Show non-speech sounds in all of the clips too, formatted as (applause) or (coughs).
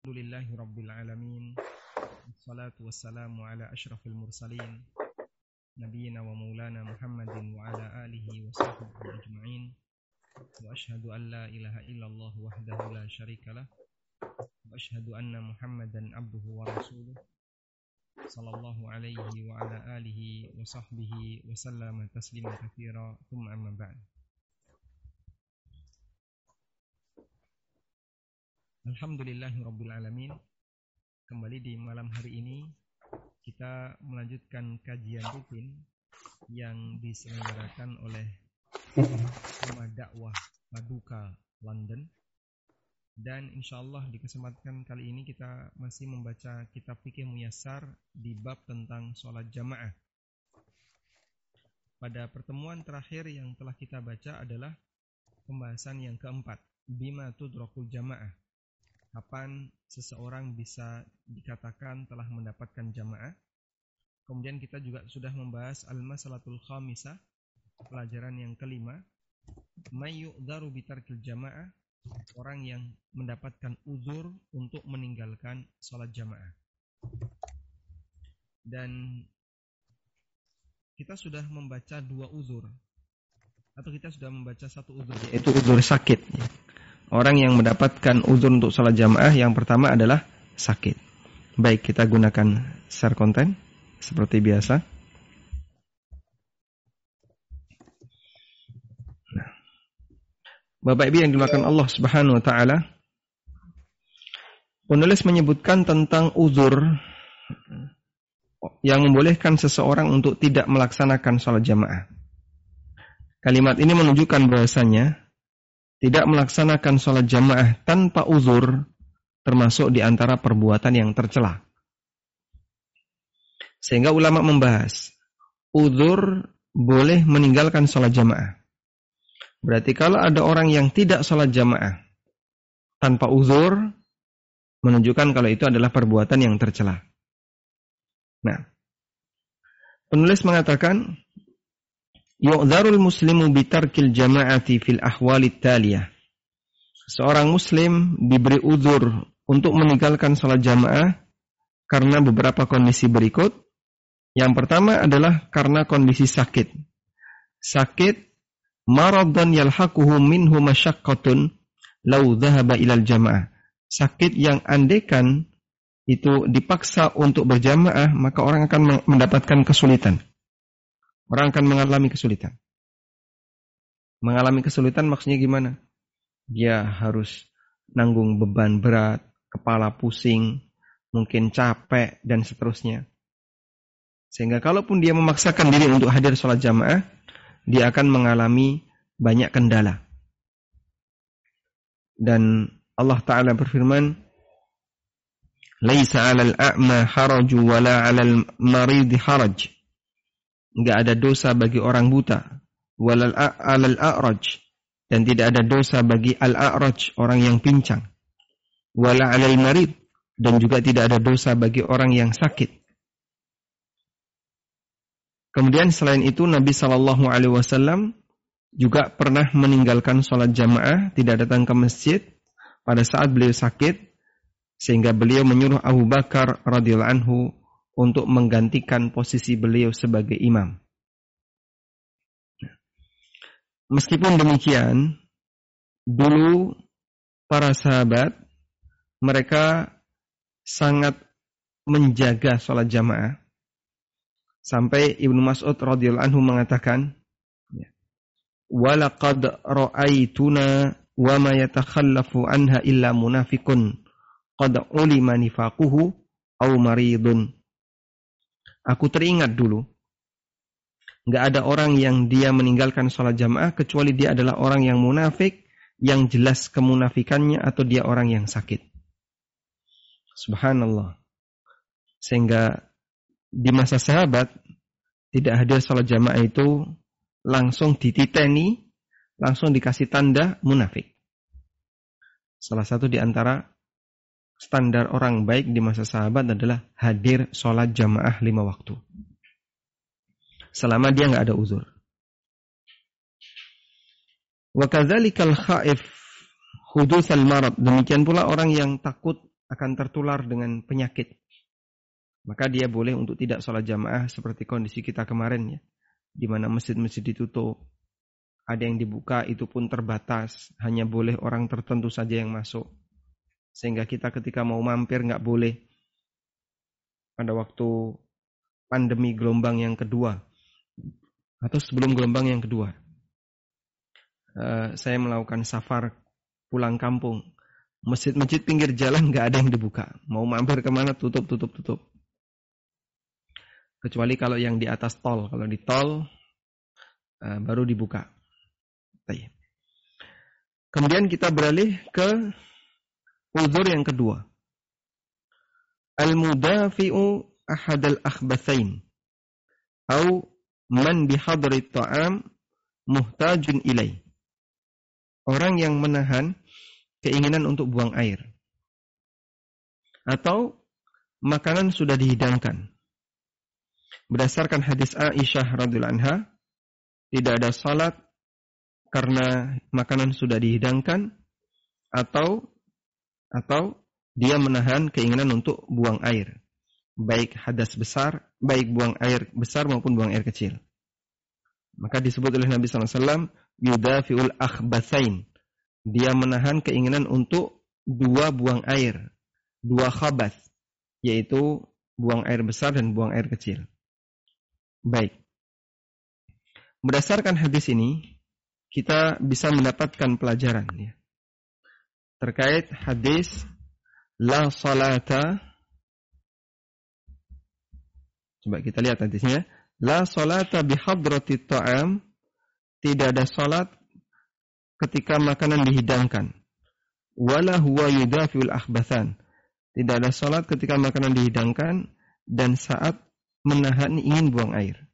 الحمد لله رب العالمين والصلاة والسلام على أشرف المرسلين نبينا ومولانا محمد وعلى آله وصحبه أجمعين. وأشهد أن لا إله إلا الله وحده لا شريك له وأشهد أن محمدا عبده ورسوله صلى الله عليه وعلى آله وصحبه وسلم تسليما كثيرا ثم أما بعد. Alhamdulillahirrabbilalamin Kembali di malam hari ini Kita melanjutkan kajian rutin Yang diselenggarakan oleh Rumah dakwah Paduka London. Dan insya Allah di kesempatan kali ini Kita masih membaca kitab fikih muyasar Di bab tentang sholat jamaah. Pada pertemuan terakhir yang telah kita baca adalah Pembahasan yang keempat Bima tudrakul jamaah kapan seseorang bisa dikatakan telah mendapatkan jamaah. Kemudian kita juga sudah membahas al-masalatul khamisah, pelajaran yang kelima, mayyu'dharu bitarkil jamaah, orang yang mendapatkan uzur untuk meninggalkan sholat jamaah. Dan kita sudah membaca dua uzur, atau kita sudah membaca satu uzur, yaitu uzur sakit. Orang yang mendapatkan uzur untuk sholat jamaah yang pertama adalah sakit. Baik, kita gunakan share konten seperti biasa. Nah. Bapak Ibu yang dimakan Allah Subhanahu wa taala, penulis menyebutkan tentang uzur yang membolehkan seseorang untuk tidak melaksanakan sholat jamaah. Kalimat ini menunjukkan bahasanya tidak melaksanakan sholat jamaah tanpa uzur termasuk di antara perbuatan yang tercela. Sehingga ulama membahas, uzur boleh meninggalkan sholat jamaah. Berarti kalau ada orang yang tidak sholat jamaah tanpa uzur, menunjukkan kalau itu adalah perbuatan yang tercela. Nah, penulis mengatakan, Yu'dharul muslimu bitarkil jama'ati fil ahwalit taliyah. Seorang muslim diberi uzur untuk meninggalkan salat jamaah karena beberapa kondisi berikut. Yang pertama adalah karena kondisi sakit. Sakit maradan yalhaquhu minhu masyaqqatun law dhahaba ilal jamaah. Sakit yang andekan itu dipaksa untuk berjamaah, maka orang akan mendapatkan kesulitan. Orang akan mengalami kesulitan. Mengalami kesulitan maksudnya gimana? Dia harus nanggung beban berat, kepala pusing, mungkin capek, dan seterusnya. Sehingga kalaupun dia memaksakan diri untuk hadir sholat jamaah, dia akan mengalami banyak kendala. Dan Allah Ta'ala berfirman, Laisa alal a'ma haraju wala alal maridi haraj nggak ada dosa bagi orang buta. Walal alal a'raj. Dan tidak ada dosa bagi al a'raj orang yang pincang. Wala alal marid. Dan juga tidak ada dosa bagi orang yang sakit. Kemudian selain itu Nabi Shallallahu alaihi wasallam juga pernah meninggalkan sholat jamaah tidak datang ke masjid pada saat beliau sakit sehingga beliau menyuruh Abu Bakar radhiyallahu anhu untuk menggantikan posisi beliau sebagai imam. Meskipun demikian, dulu para sahabat mereka sangat menjaga sholat jamaah. Sampai Ibnu Mas'ud radhiyallahu anhu mengatakan, "Walaqad ra'aituna wa ma yatakhallafu anha illa munafiqun qad ulima nifaquhu aw maridun." Aku teringat dulu, nggak ada orang yang dia meninggalkan sholat jamaah kecuali dia adalah orang yang munafik, yang jelas kemunafikannya atau dia orang yang sakit. Subhanallah. Sehingga di masa sahabat tidak hadir sholat jamaah itu langsung dititeni, langsung dikasih tanda munafik. Salah satu di antara standar orang baik di masa sahabat adalah hadir sholat jamaah lima waktu. Selama dia nggak ada uzur. Wa kadzalikal khaif al marad. Demikian pula orang yang takut akan tertular dengan penyakit. Maka dia boleh untuk tidak sholat jamaah seperti kondisi kita kemarin ya. Di mana masjid-masjid ditutup. Ada yang dibuka itu pun terbatas. Hanya boleh orang tertentu saja yang masuk. Sehingga kita ketika mau mampir nggak boleh. Pada waktu pandemi gelombang yang kedua. Atau sebelum gelombang yang kedua. Uh, saya melakukan safar pulang kampung Masjid-masjid pinggir jalan nggak ada yang dibuka. Mau mampir ke mana tutup, tutup, tutup. Kecuali kalau yang di atas tol. Kalau di tol uh, baru dibuka. Kemudian kita beralih ke uzur yang kedua. Al-mudafi'u ahad al-akhbathain. Au man bihadri ta'am muhtajun ilai. Orang yang menahan keinginan untuk buang air. Atau makanan sudah dihidangkan. Berdasarkan hadis Aisyah radhiyallahu anha, tidak ada salat karena makanan sudah dihidangkan atau atau dia menahan keinginan untuk buang air. Baik hadas besar, baik buang air besar maupun buang air kecil. Maka disebut oleh Nabi SAW, yudafiul akhbathain dia menahan keinginan untuk dua buang air, dua khabath, yaitu buang air besar dan buang air kecil. Baik. Berdasarkan hadis ini, kita bisa mendapatkan pelajaran ya. Terkait hadis la salata Coba kita lihat hadisnya. La salata bihadrati ta'am. Tidak ada salat ketika makanan dihidangkan. Wala huwa yudafiul akhbathan. Tidak ada salat ketika makanan dihidangkan dan saat menahan ingin buang air.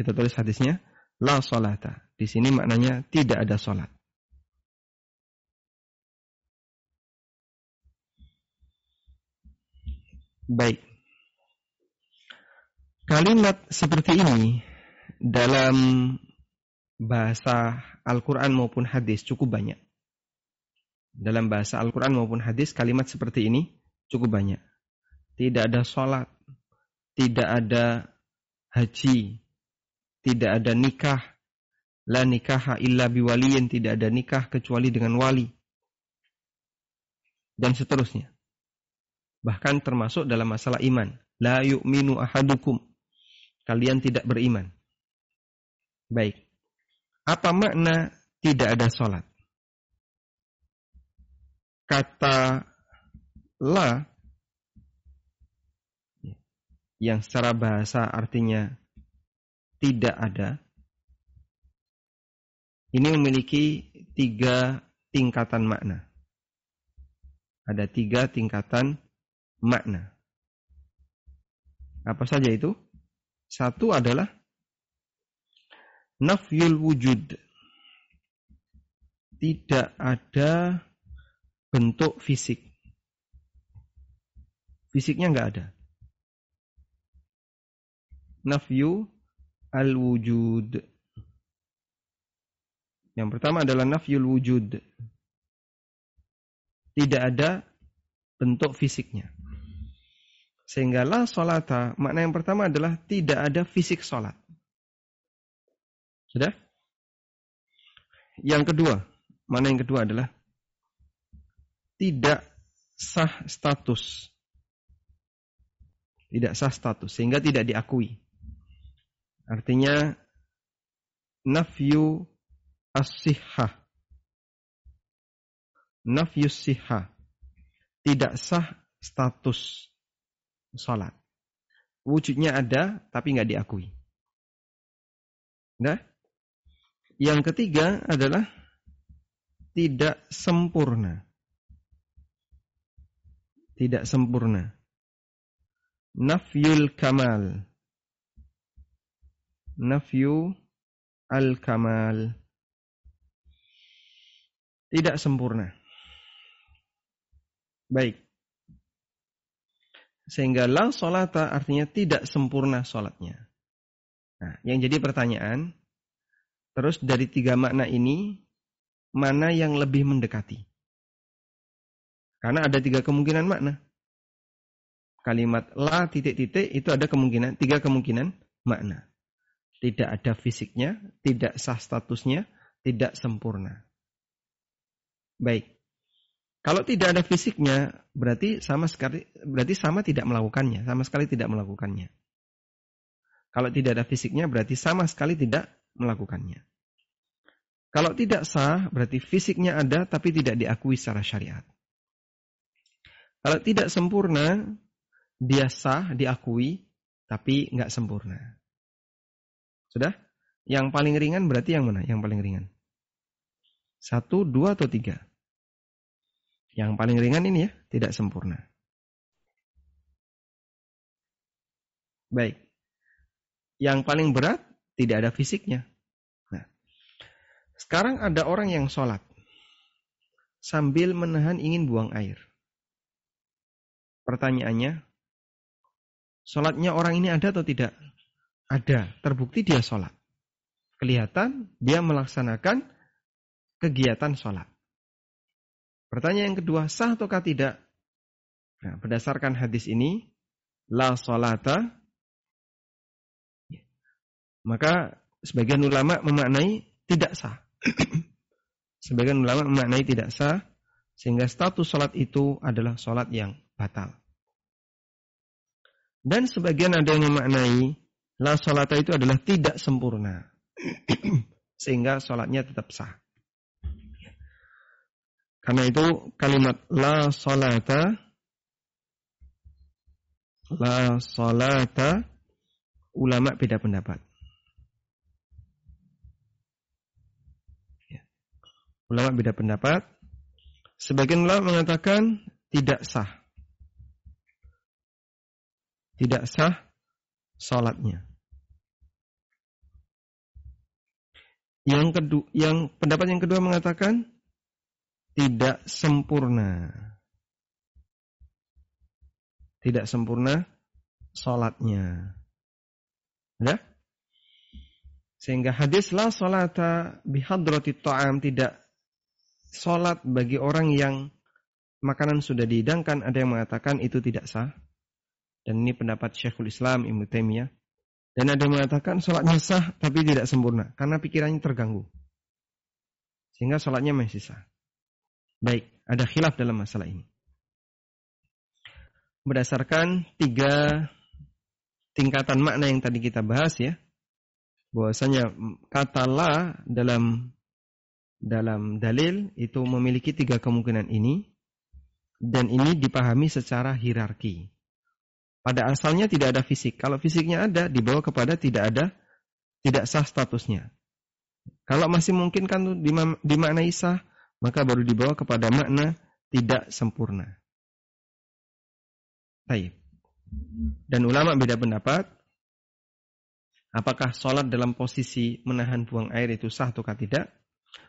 Kita tulis hadisnya la salata. Di sini maknanya tidak ada salat. Baik. Kalimat seperti ini dalam bahasa Al-Quran maupun hadis cukup banyak. Dalam bahasa Al-Quran maupun hadis kalimat seperti ini cukup banyak. Tidak ada sholat, tidak ada haji, tidak ada nikah, la nikaha illa biwaliyin, tidak ada nikah kecuali dengan wali. Dan seterusnya. Bahkan termasuk dalam masalah iman. La yu'minu ahadukum. Kalian tidak beriman. Baik. Apa makna tidak ada sholat? Kata la yang secara bahasa artinya tidak ada. Ini memiliki tiga tingkatan makna. Ada tiga tingkatan makna. Apa saja itu? Satu adalah nafyul wujud. Tidak ada bentuk fisik. Fisiknya nggak ada. Nafyu al-wujud. Yang pertama adalah nafyul wujud. Tidak ada bentuk fisiknya. Sehingga la solata, makna yang pertama adalah tidak ada fisik solat. Sudah? Yang kedua, mana yang kedua adalah tidak sah status. Tidak sah status sehingga tidak diakui. Artinya nafyu as-sihhah. Nafyu sihhah. Tidak sah status salat. Wujudnya ada tapi nggak diakui. Nah, yang ketiga adalah tidak sempurna. Tidak sempurna. Nafyul kamal. Nafyu al-kamal. Tidak sempurna. Baik. Sehingga la solata artinya tidak sempurna solatnya. Nah, yang jadi pertanyaan, Terus dari tiga makna ini, mana yang lebih mendekati? Karena ada tiga kemungkinan makna. Kalimat la titik-titik itu ada kemungkinan, tiga kemungkinan makna. Tidak ada fisiknya, tidak sah statusnya, tidak sempurna. Baik. Kalau tidak ada fisiknya, berarti sama sekali berarti sama tidak melakukannya, sama sekali tidak melakukannya. Kalau tidak ada fisiknya, berarti sama sekali tidak melakukannya. Kalau tidak sah, berarti fisiknya ada tapi tidak diakui secara syariat. Kalau tidak sempurna, dia sah, diakui, tapi nggak sempurna. Sudah? Yang paling ringan berarti yang mana? Yang paling ringan. Satu, dua, atau tiga? Yang paling ringan ini ya, tidak sempurna. Baik. Yang paling berat, tidak ada fisiknya. Nah, sekarang ada orang yang sholat. Sambil menahan ingin buang air. Pertanyaannya, sholatnya orang ini ada atau tidak? Ada. Terbukti dia sholat. Kelihatan dia melaksanakan kegiatan sholat. Pertanyaan yang kedua, sah ataukah tidak? Nah, berdasarkan hadis ini, la salata, maka sebagian ulama memaknai tidak sah. (coughs) sebagian ulama memaknai tidak sah, sehingga status sholat itu adalah sholat yang batal. Dan sebagian ada yang memaknai la salata itu adalah tidak sempurna. (coughs) sehingga sholatnya tetap sah. Karena itu kalimat la salata la salata ulama beda pendapat. Ya. Ulama beda pendapat. Sebagian ulama mengatakan tidak sah. Tidak sah salatnya. Yang kedua, yang pendapat yang kedua mengatakan tidak sempurna. Tidak sempurna sholatnya. Ya? Sehingga hadis la sholata bihadrati ta'am tidak sholat bagi orang yang makanan sudah dihidangkan. Ada yang mengatakan itu tidak sah. Dan ini pendapat Syekhul Islam Ibnu Taimiyah. Dan ada yang mengatakan sholatnya sah tapi tidak sempurna. Karena pikirannya terganggu. Sehingga sholatnya masih sah. Baik, ada khilaf dalam masalah ini. Berdasarkan tiga tingkatan makna yang tadi kita bahas ya, bahwasanya kata la dalam dalam dalil itu memiliki tiga kemungkinan ini dan ini dipahami secara hierarki. Pada asalnya tidak ada fisik. Kalau fisiknya ada, dibawa kepada tidak ada, tidak sah statusnya. Kalau masih mungkin kan dimaknai sah, maka baru dibawa kepada makna tidak sempurna. Baik. Dan ulama beda pendapat. Apakah sholat dalam posisi menahan buang air itu sah atau tidak?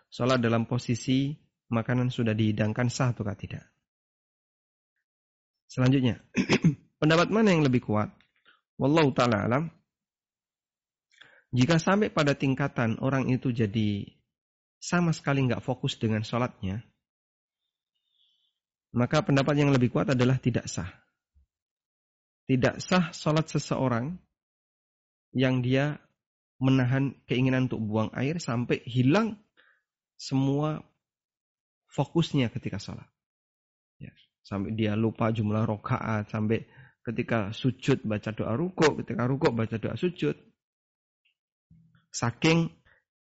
Sholat dalam posisi makanan sudah dihidangkan sah atau tidak? Selanjutnya, (clears throat) pendapat mana yang lebih kuat? Wallahu ta'ala alam. Jika sampai pada tingkatan orang itu jadi sama sekali nggak fokus dengan sholatnya, maka pendapat yang lebih kuat adalah tidak sah. Tidak sah sholat seseorang yang dia menahan keinginan untuk buang air sampai hilang semua fokusnya ketika sholat. Ya, sampai dia lupa jumlah rokaat, sampai ketika sujud baca doa rukuk, ketika rukuk baca doa sujud. Saking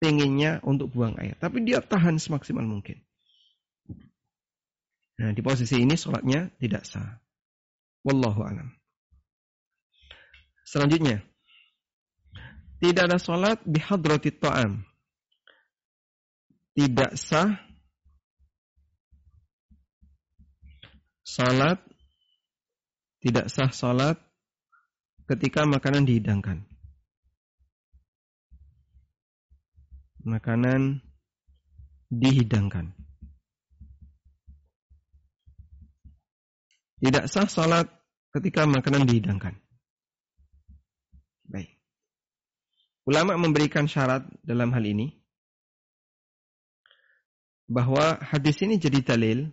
pengennya untuk buang air. Tapi dia tahan semaksimal mungkin. Nah, di posisi ini sholatnya tidak sah. Wallahu alam. Selanjutnya, tidak ada sholat bihadrati ta'am. Tidak sah sholat tidak sah sholat ketika makanan dihidangkan. Makanan dihidangkan. Tidak sah salat ketika makanan dihidangkan. Baik. Ulama memberikan syarat dalam hal ini bahwa hadis ini jadi dalil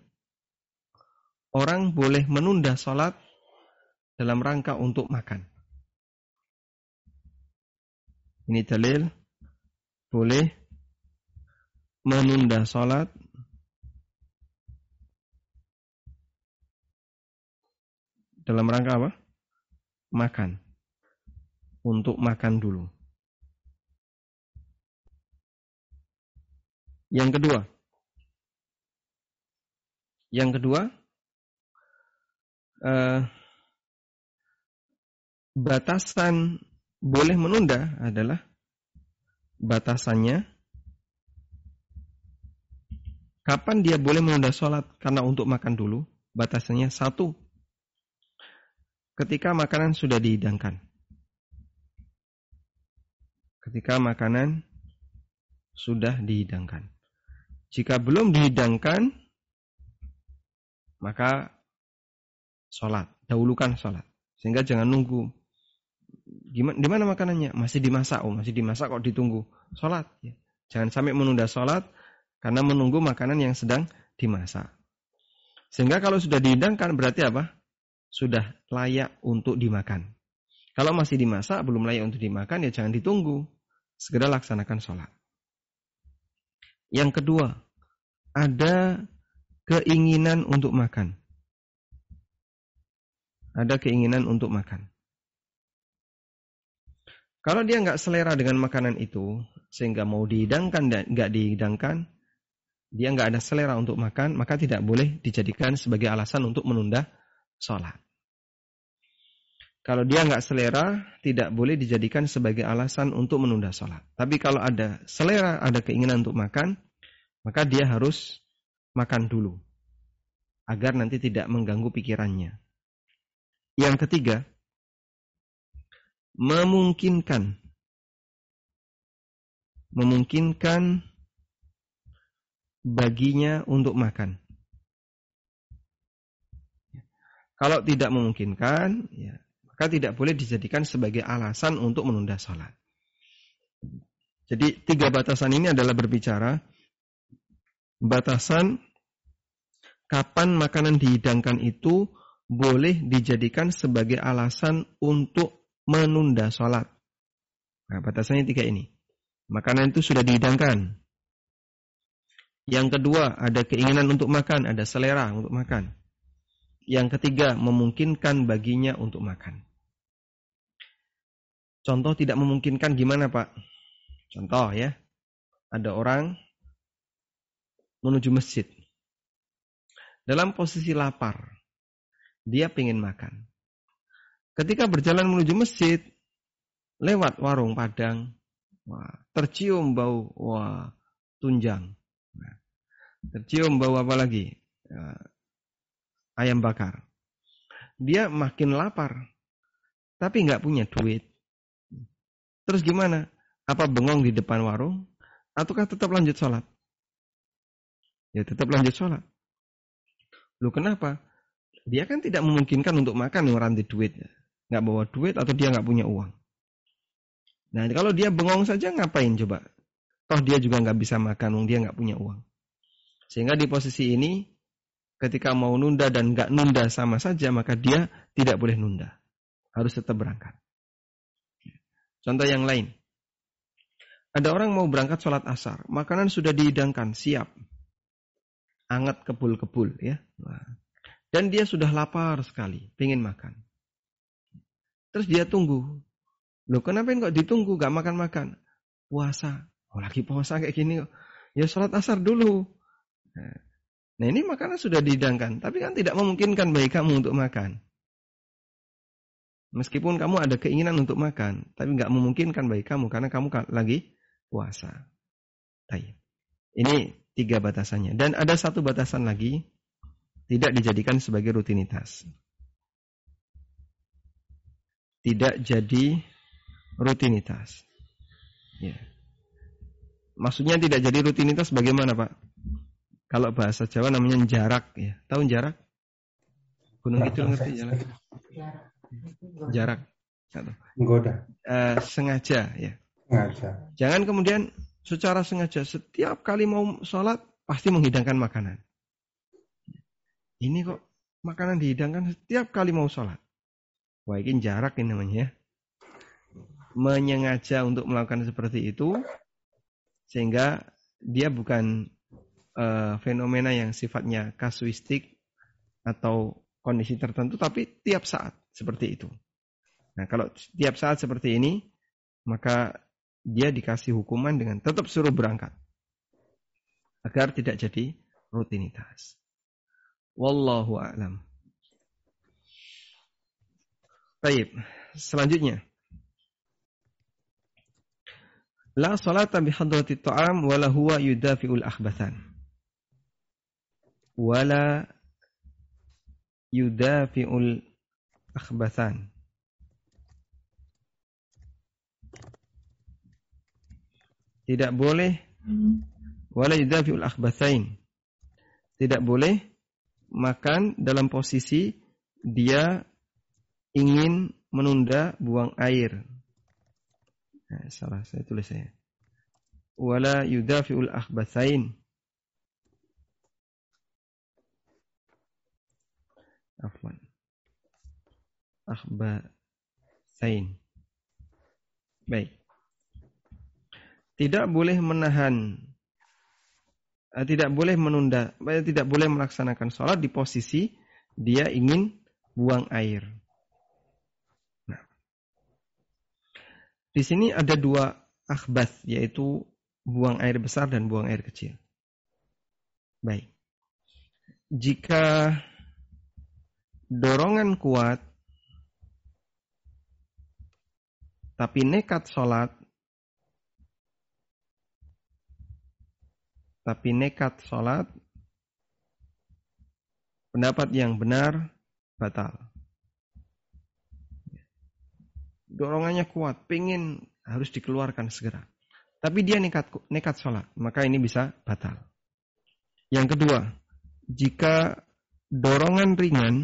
orang boleh menunda sholat dalam rangka untuk makan. Ini dalil boleh menunda sholat dalam rangka apa? Makan. Untuk makan dulu. Yang kedua. Yang kedua, eh, batasan boleh menunda adalah batasannya kapan dia boleh menunda sholat karena untuk makan dulu batasannya satu ketika makanan sudah dihidangkan ketika makanan sudah dihidangkan jika belum dihidangkan maka sholat dahulukan sholat sehingga jangan nunggu gimana di mana makanannya? Masih dimasak. Oh, masih dimasak kok ditunggu. Salat ya. Jangan sampai menunda salat karena menunggu makanan yang sedang dimasak. Sehingga kalau sudah dihidangkan berarti apa? Sudah layak untuk dimakan. Kalau masih dimasak belum layak untuk dimakan ya jangan ditunggu. Segera laksanakan sholat. Yang kedua, ada keinginan untuk makan. Ada keinginan untuk makan. Kalau dia nggak selera dengan makanan itu, sehingga mau dihidangkan dan nggak dihidangkan, dia nggak ada selera untuk makan, maka tidak boleh dijadikan sebagai alasan untuk menunda sholat. Kalau dia nggak selera, tidak boleh dijadikan sebagai alasan untuk menunda sholat. Tapi kalau ada selera, ada keinginan untuk makan, maka dia harus makan dulu. Agar nanti tidak mengganggu pikirannya. Yang ketiga, memungkinkan memungkinkan baginya untuk makan. Kalau tidak memungkinkan, ya, maka tidak boleh dijadikan sebagai alasan untuk menunda sholat. Jadi tiga batasan ini adalah berbicara batasan kapan makanan dihidangkan itu boleh dijadikan sebagai alasan untuk menunda sholat. Nah, batasannya tiga ini. Makanan itu sudah dihidangkan. Yang kedua, ada keinginan untuk makan, ada selera untuk makan. Yang ketiga, memungkinkan baginya untuk makan. Contoh tidak memungkinkan gimana Pak? Contoh ya, ada orang menuju masjid. Dalam posisi lapar, dia ingin makan. Ketika berjalan menuju masjid, lewat warung Padang, wah, tercium bau wah tunjang. Tercium bau apa lagi? Ya, ayam bakar. Dia makin lapar, tapi nggak punya duit. Terus gimana? Apa bengong di depan warung? Ataukah tetap lanjut sholat? Ya tetap lanjut sholat. Lu kenapa? Dia kan tidak memungkinkan untuk makan yang duit nggak bawa duit atau dia nggak punya uang. Nah kalau dia bengong saja ngapain coba? Toh dia juga nggak bisa makan, dia nggak punya uang. Sehingga di posisi ini ketika mau nunda dan nggak nunda sama saja maka dia tidak boleh nunda, harus tetap berangkat. Contoh yang lain, ada orang mau berangkat sholat asar, makanan sudah dihidangkan, siap, anget kebul-kebul ya, dan dia sudah lapar sekali, ingin makan. Terus dia tunggu. Loh kenapa kok ditunggu gak makan-makan? Puasa. Oh lagi puasa kayak gini. Ya sholat asar dulu. Nah ini makanan sudah didangkan. Tapi kan tidak memungkinkan bagi kamu untuk makan. Meskipun kamu ada keinginan untuk makan. Tapi nggak memungkinkan bagi kamu. Karena kamu lagi puasa. Ini tiga batasannya. Dan ada satu batasan lagi. Tidak dijadikan sebagai rutinitas tidak jadi rutinitas. Ya. Maksudnya tidak jadi rutinitas bagaimana Pak? Kalau bahasa Jawa namanya jarak ya. Tahu jarak? Gunung itu ngerti jarak? Jarak. Goda. Uh, sengaja ya. Sengaja. Jangan kemudian secara sengaja setiap kali mau sholat pasti menghidangkan makanan. Ini kok makanan dihidangkan setiap kali mau sholat. Wah ini jarak ini namanya ya. Menyengaja untuk melakukan seperti itu sehingga dia bukan uh, fenomena yang sifatnya kasuistik atau kondisi tertentu tapi tiap saat seperti itu. Nah, kalau tiap saat seperti ini maka dia dikasih hukuman dengan tetap suruh berangkat agar tidak jadi rutinitas. Wallahu a'lam. Baik, selanjutnya. La salata bi hadrati ta'am wala huwa yudafi'ul akhbathan. Wala yudafi'ul akhbathan. Tidak boleh wala yudafi'ul akhbathain. Tidak boleh makan dalam posisi dia ingin menunda buang air. Nah, salah saya tulis saya. Wala yudafi'ul akhbathain. Afwan. Akhbathain. Baik. Tidak boleh menahan eh, tidak boleh menunda, eh, tidak boleh melaksanakan sholat di posisi dia ingin buang air. Di sini ada dua akhbath, yaitu buang air besar dan buang air kecil. Baik. Jika dorongan kuat, tapi nekat sholat, tapi nekat sholat, pendapat yang benar batal dorongannya kuat, pengen harus dikeluarkan segera. Tapi dia nekat nekat sholat, maka ini bisa batal. Yang kedua, jika dorongan ringan,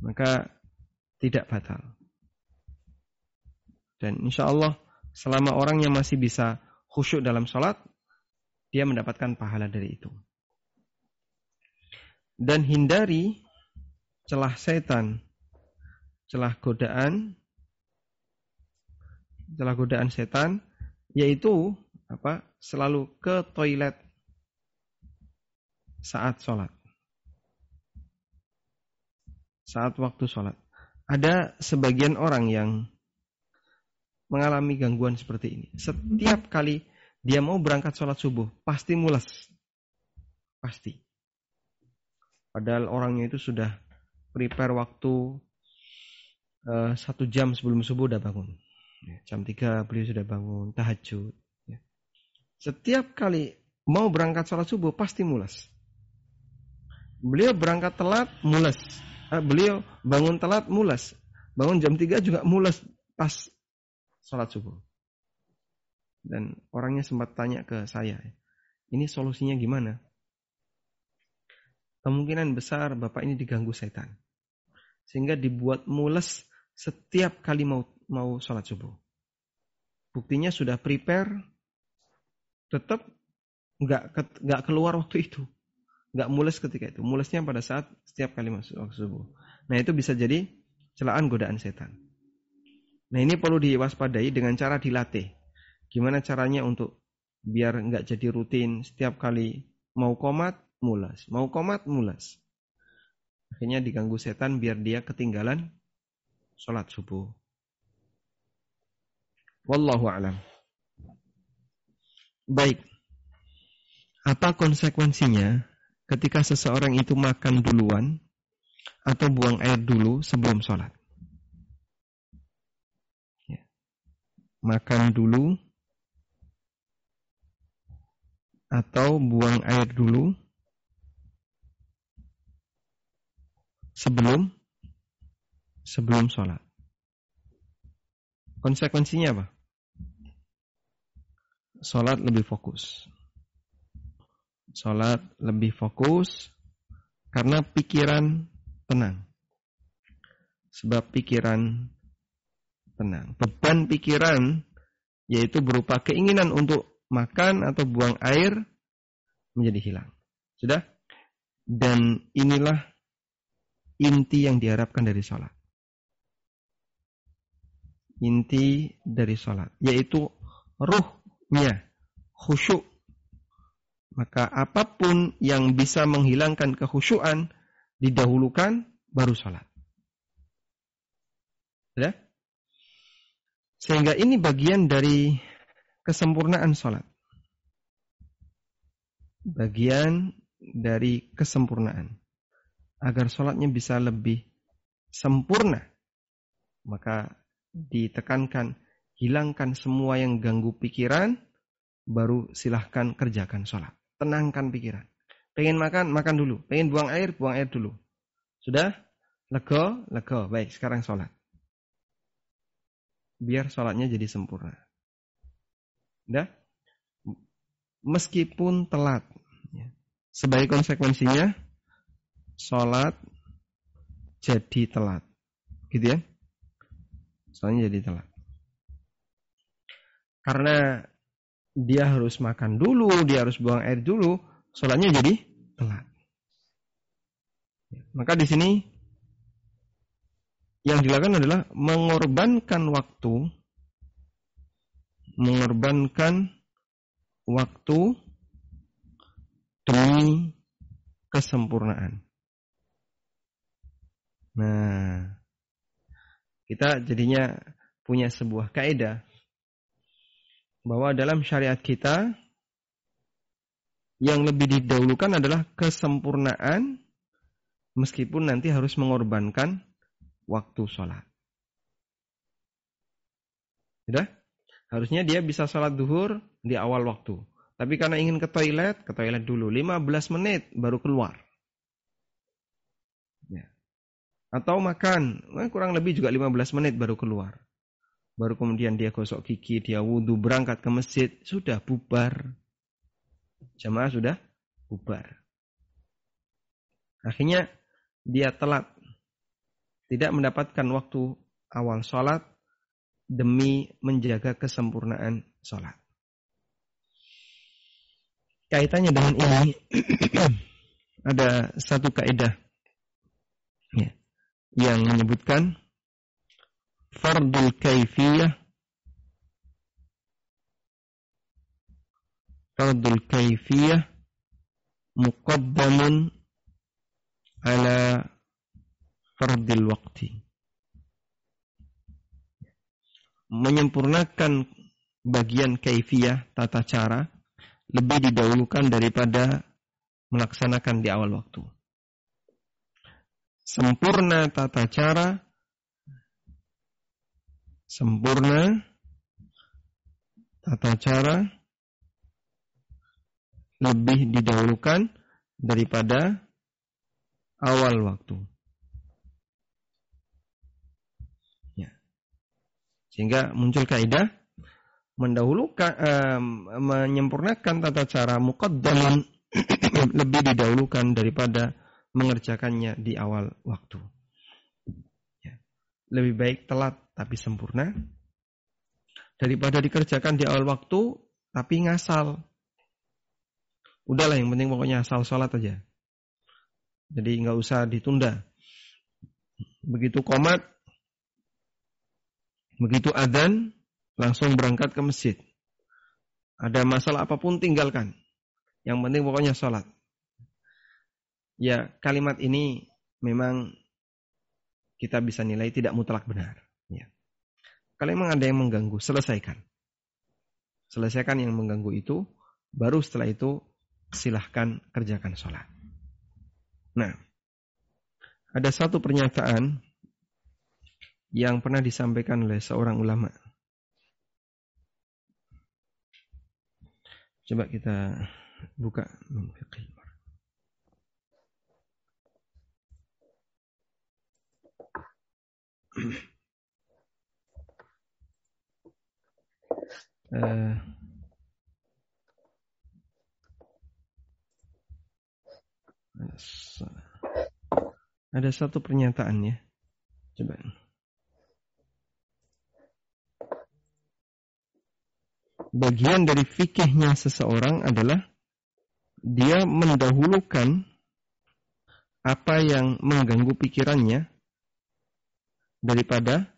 maka tidak batal. Dan insya Allah selama orangnya masih bisa khusyuk dalam sholat, dia mendapatkan pahala dari itu. Dan hindari celah setan, celah godaan, celah godaan setan, yaitu apa? Selalu ke toilet saat sholat. Saat waktu sholat. Ada sebagian orang yang mengalami gangguan seperti ini. Setiap kali dia mau berangkat sholat subuh, pasti mules. Pasti. Padahal orangnya itu sudah prepare waktu uh, satu jam sebelum subuh udah bangun. Ya, jam tiga beliau sudah bangun, tahajud. Ya. Setiap kali mau berangkat sholat subuh pasti mulas. Beliau berangkat telat, mulas. Uh, beliau bangun telat, mulas. Bangun jam tiga juga mulas pas sholat subuh. Dan orangnya sempat tanya ke saya, ini solusinya gimana? kemungkinan besar bapak ini diganggu setan. Sehingga dibuat mules setiap kali mau mau sholat subuh. Buktinya sudah prepare, tetap nggak nggak keluar waktu itu, nggak mules ketika itu. Mulesnya pada saat setiap kali masuk waktu subuh. Nah itu bisa jadi celaan godaan setan. Nah ini perlu diwaspadai dengan cara dilatih. Gimana caranya untuk biar nggak jadi rutin setiap kali mau komat mulas. Mau komat, mulas. Akhirnya diganggu setan biar dia ketinggalan sholat subuh. Wallahu alam. Baik. Apa konsekuensinya ketika seseorang itu makan duluan atau buang air dulu sebelum sholat? Ya. Makan dulu atau buang air dulu sebelum sebelum sholat. Konsekuensinya apa? Sholat lebih fokus. Sholat lebih fokus karena pikiran tenang. Sebab pikiran tenang. Beban pikiran yaitu berupa keinginan untuk makan atau buang air menjadi hilang. Sudah? Dan inilah inti yang diharapkan dari sholat. Inti dari sholat. Yaitu ruhnya. Khusyuk. Maka apa pun yang bisa menghilangkan kekhusyuan didahulukan baru sholat. Ya? Sehingga ini bagian dari kesempurnaan sholat. Bagian dari kesempurnaan. Agar sholatnya bisa lebih sempurna. Maka ditekankan, hilangkan semua yang ganggu pikiran, baru silahkan kerjakan sholat. Tenangkan pikiran. Pengen makan, makan dulu. Pengen buang air, buang air dulu. Sudah? Lego, lego. Baik, sekarang sholat. Biar sholatnya jadi sempurna. Udah? Meskipun telat. Ya. Sebagai konsekuensinya, sholat jadi telat. Gitu ya. Soalnya jadi telat. Karena dia harus makan dulu, dia harus buang air dulu, sholatnya jadi telat. Maka di sini yang dilakukan adalah mengorbankan waktu, mengorbankan waktu demi kesempurnaan. Nah, kita jadinya punya sebuah kaidah bahwa dalam syariat kita yang lebih didahulukan adalah kesempurnaan meskipun nanti harus mengorbankan waktu sholat. Sudah? Harusnya dia bisa sholat duhur di awal waktu. Tapi karena ingin ke toilet, ke toilet dulu. 15 menit baru keluar. Ya. Atau makan, eh, kurang lebih juga 15 menit baru keluar. Baru kemudian dia gosok gigi, dia wudhu, berangkat ke masjid. Sudah bubar. Jamaah sudah bubar. Akhirnya dia telat. Tidak mendapatkan waktu awal sholat demi menjaga kesempurnaan sholat. Kaitannya dengan ini (clears throat) ada satu kaidah ya, yang menyebutkan fardul kaifiyah fardul kaifiyah muqaddamun ala fardil waqti. Menyempurnakan bagian kaifiyah tata cara lebih didahulukan daripada melaksanakan di awal waktu. Sempurna tata cara sempurna tata cara lebih didahulukan daripada awal waktu. Ya. Sehingga muncul kaidah mendahulukan uh, menyempurnakan tata cara muqaddaman (clears throat) lebih didahulukan daripada mengerjakannya di awal waktu. Lebih baik telat tapi sempurna daripada dikerjakan di awal waktu tapi ngasal. Udahlah yang penting pokoknya asal sholat aja. Jadi nggak usah ditunda. Begitu komat, begitu adan, langsung berangkat ke masjid. Ada masalah apa pun tinggalkan. Yang penting pokoknya sholat. Ya kalimat ini memang kita bisa nilai tidak mutlak benar. Ya. Kalau memang ada yang mengganggu, selesaikan. Selesaikan yang mengganggu itu, baru setelah itu silahkan kerjakan sholat. Nah, ada satu pernyataan yang pernah disampaikan oleh seorang ulama. Coba kita buka uh, Ada satu pernyataan ya. Coba. Bagian dari fikihnya seseorang adalah dia mendahulukan apa yang mengganggu pikirannya daripada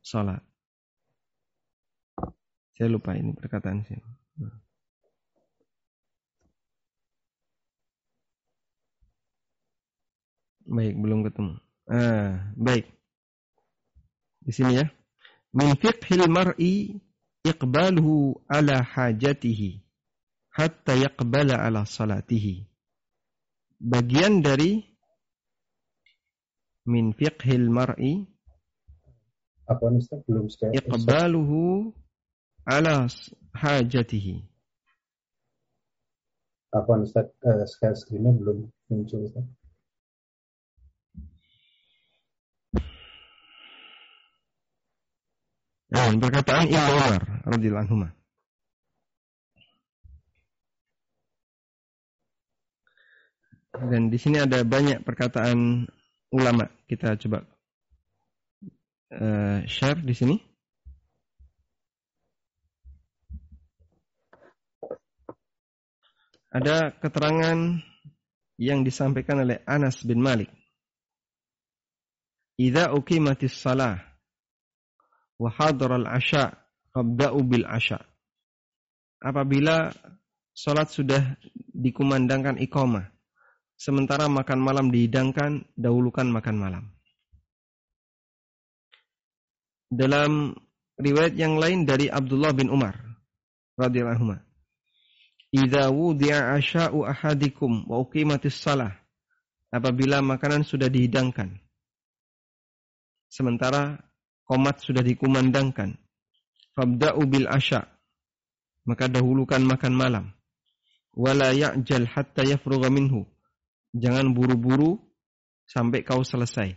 sholat. Saya lupa ini perkataan saya. Baik, belum ketemu. Ah, baik. Di sini ya. Min fiqhil mar'i iqbaluhu ala hajatihi hatta yaqbala ala salatihi. Bagian dari min fiqhil mar'i apa Ustaz belum sekali iqbaluhu ala hajatihi. Apa Ustaz uh, share screen belum muncul Ustaz? Nah, perkataan Ibnu Umar radhiyallahu anhu. Dan di sini ada banyak perkataan ulama. Kita coba uh, share di sini. Ada keterangan yang disampaikan oleh Anas bin Malik. Idza uqimatis salah wa hadaral asya fabda'u bil asya. Apabila salat sudah dikumandangkan iqamah, sementara makan malam dihidangkan, dahulukan makan malam. Dalam riwayat yang lain dari Abdullah bin Umar radhiyallahu anhu Idza wudi'a asya'u ahadikum wa uqimatis salah. Apabila makanan sudah dihidangkan. Sementara komat sudah dikumandangkan. Fabda'u bil asya. Maka dahulukan makan malam. Wala ya'jal hatta yafrugha minhu. Jangan buru-buru sampai kau selesai.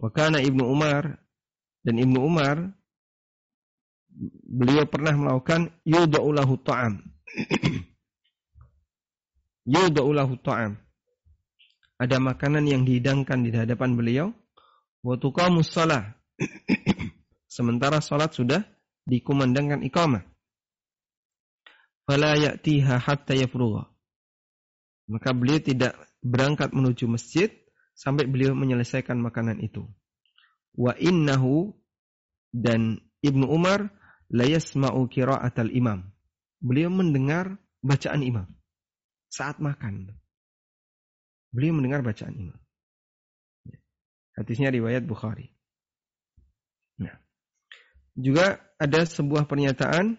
Wa kana Ibnu Umar dan Ibnu Umar beliau pernah melakukan yudaulahu ta'am (clears throat) Yudaulahu ta'am. Ada makanan yang dihidangkan di hadapan beliau. Wa tuqamus salah. (clears throat) Sementara salat sudah dikumandangkan iqamah. Fala ya'tiha hatta yafrugha. Maka beliau tidak berangkat menuju masjid sampai beliau menyelesaikan makanan itu. Wa innahu dan Ibnu Umar la yasma'u qira'atal imam beliau mendengar bacaan imam saat makan. Beliau mendengar bacaan imam. Hadisnya riwayat Bukhari. Nah, juga ada sebuah pernyataan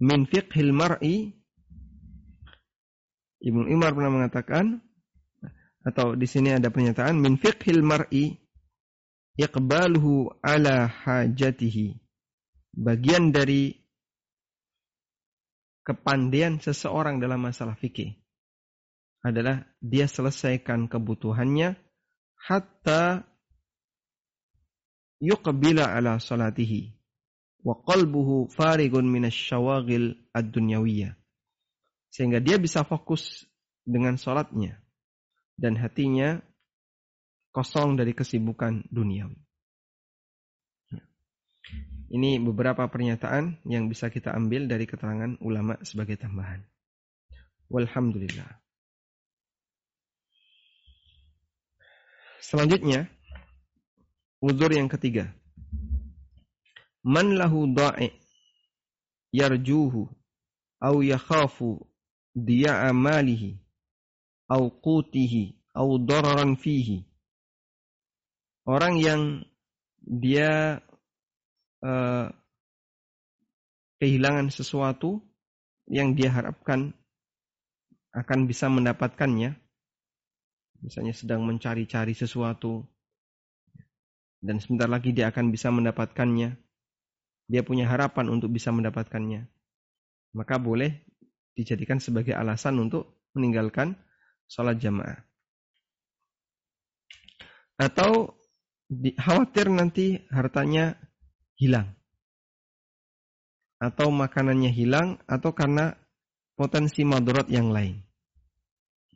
min fiqhil mar'i Ibnu Umar pernah mengatakan atau di sini ada pernyataan min fiqhil mar'i iqbaluhu ala hajatihi. Bagian dari kepandaian seseorang dalam masalah fikih adalah dia selesaikan kebutuhannya hatta yuqbila ala salatihi wa qalbuhu farigun minasyawagil ad-dunyawiyah sehingga dia bisa fokus dengan salatnya dan hatinya kosong dari kesibukan duniawi. Ini beberapa pernyataan yang bisa kita ambil dari keterangan ulama sebagai tambahan. Walhamdulillah. Selanjutnya, uzur yang ketiga. Man lahu da'i yarjuhu au yakhafu diya'a malihi au qutihi au dararan fihi. Orang yang dia uh, kehilangan sesuatu yang dia harapkan akan bisa mendapatkannya, misalnya sedang mencari-cari sesuatu, dan sebentar lagi dia akan bisa mendapatkannya, dia punya harapan untuk bisa mendapatkannya, maka boleh dijadikan sebagai alasan untuk meninggalkan sholat jamaah. Atau khawatir nanti hartanya hilang. Atau makanannya hilang atau karena potensi madorot yang lain.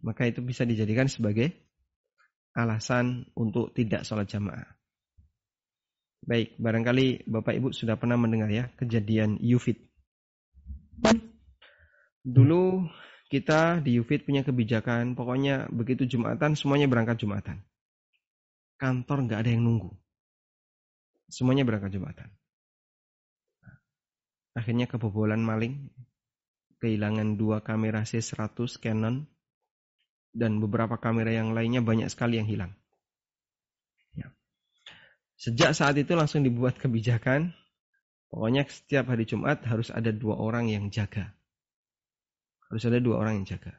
Maka itu bisa dijadikan sebagai alasan untuk tidak sholat jamaah. Baik, barangkali Bapak Ibu sudah pernah mendengar ya kejadian Yufid. Dulu kita di Ufit punya kebijakan, pokoknya begitu Jumatan semuanya berangkat Jumatan. Kantor nggak ada yang nunggu. Semuanya berangkat Jumatan. Akhirnya kebobolan maling, kehilangan dua kamera C100 Canon, dan beberapa kamera yang lainnya banyak sekali yang hilang. Ya. Sejak saat itu langsung dibuat (laughs) kebijakan, pokoknya setiap hari Jumat harus ada dua orang yang jaga harus ada dua orang yang jaga.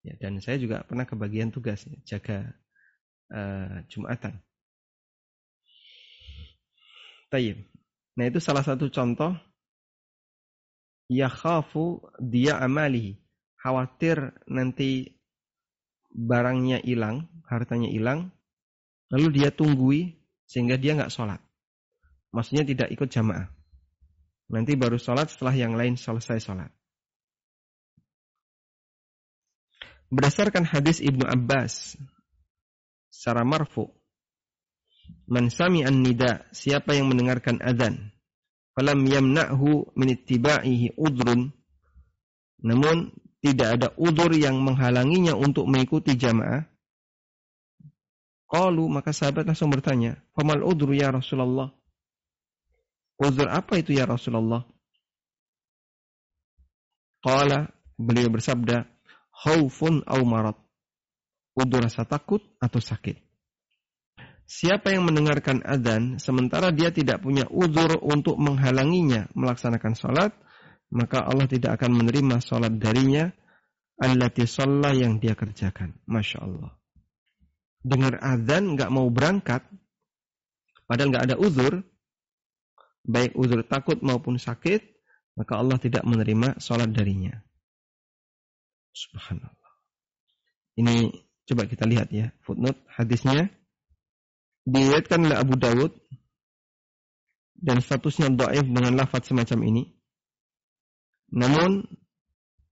Ya, dan saya juga pernah kebagian tugas ya, jaga uh, Jumatan. Tayyib. Nah itu salah satu contoh yakhafu dia amali khawatir nanti barangnya hilang, hartanya hilang, lalu dia tunggui sehingga dia nggak sholat. Maksudnya tidak ikut jamaah. Nanti baru sholat setelah yang lain selesai sholat. Berdasarkan hadis Ibnu Abbas secara marfu, Man sami'an nida, siapa yang mendengarkan azan, falam yamna'hu min ittiba'ihi udrun, namun tidak ada udur yang menghalanginya untuk mengikuti jamaah. Qalu maka sahabat langsung bertanya, "Famal udru ya Rasulullah?" Udur apa itu ya Rasulullah? Qala beliau bersabda, khaufun au marat. Udur rasa takut atau sakit. Siapa yang mendengarkan adzan sementara dia tidak punya udur untuk menghalanginya melaksanakan sholat, maka Allah tidak akan menerima sholat darinya allati sholat yang dia kerjakan. Masya Allah. Dengar adzan nggak mau berangkat, padahal nggak ada uzur, baik uzur takut maupun sakit, maka Allah tidak menerima sholat darinya. Subhanallah. Ini coba kita lihat ya footnote hadisnya diriwayatkan oleh Abu Dawud dan statusnya dhaif dengan lafaz semacam ini. Namun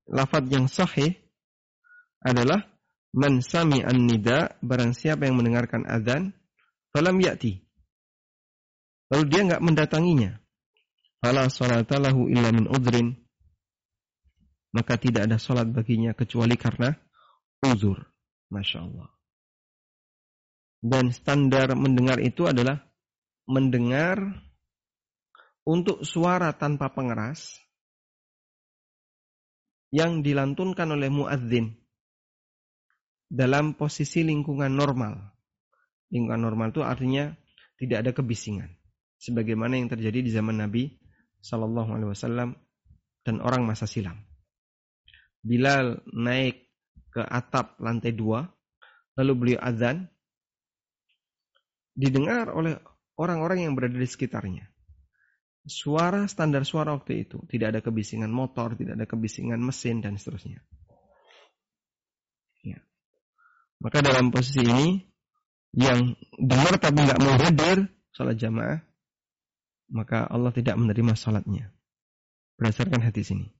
lafaz yang sahih adalah man an nida barang siapa yang mendengarkan azan falam ya'ti. Lalu dia enggak mendatanginya. Fala salata lahu illa min udrin maka tidak ada sholat baginya kecuali karena uzur. Masya Allah. Dan standar mendengar itu adalah mendengar untuk suara tanpa pengeras yang dilantunkan oleh muadzin dalam posisi lingkungan normal. Lingkungan normal itu artinya tidak ada kebisingan, sebagaimana yang terjadi di zaman Nabi Shallallahu Alaihi Wasallam dan orang masa silam. Bilal naik ke atap lantai dua, lalu beliau azan, didengar oleh orang-orang yang berada di sekitarnya. Suara standar suara waktu itu, tidak ada kebisingan motor, tidak ada kebisingan mesin, dan seterusnya. Ya. Maka dalam posisi ini, yang dengar tapi nggak mau hadir sholat jamaah, maka Allah tidak menerima sholatnya. Berdasarkan hadis ini.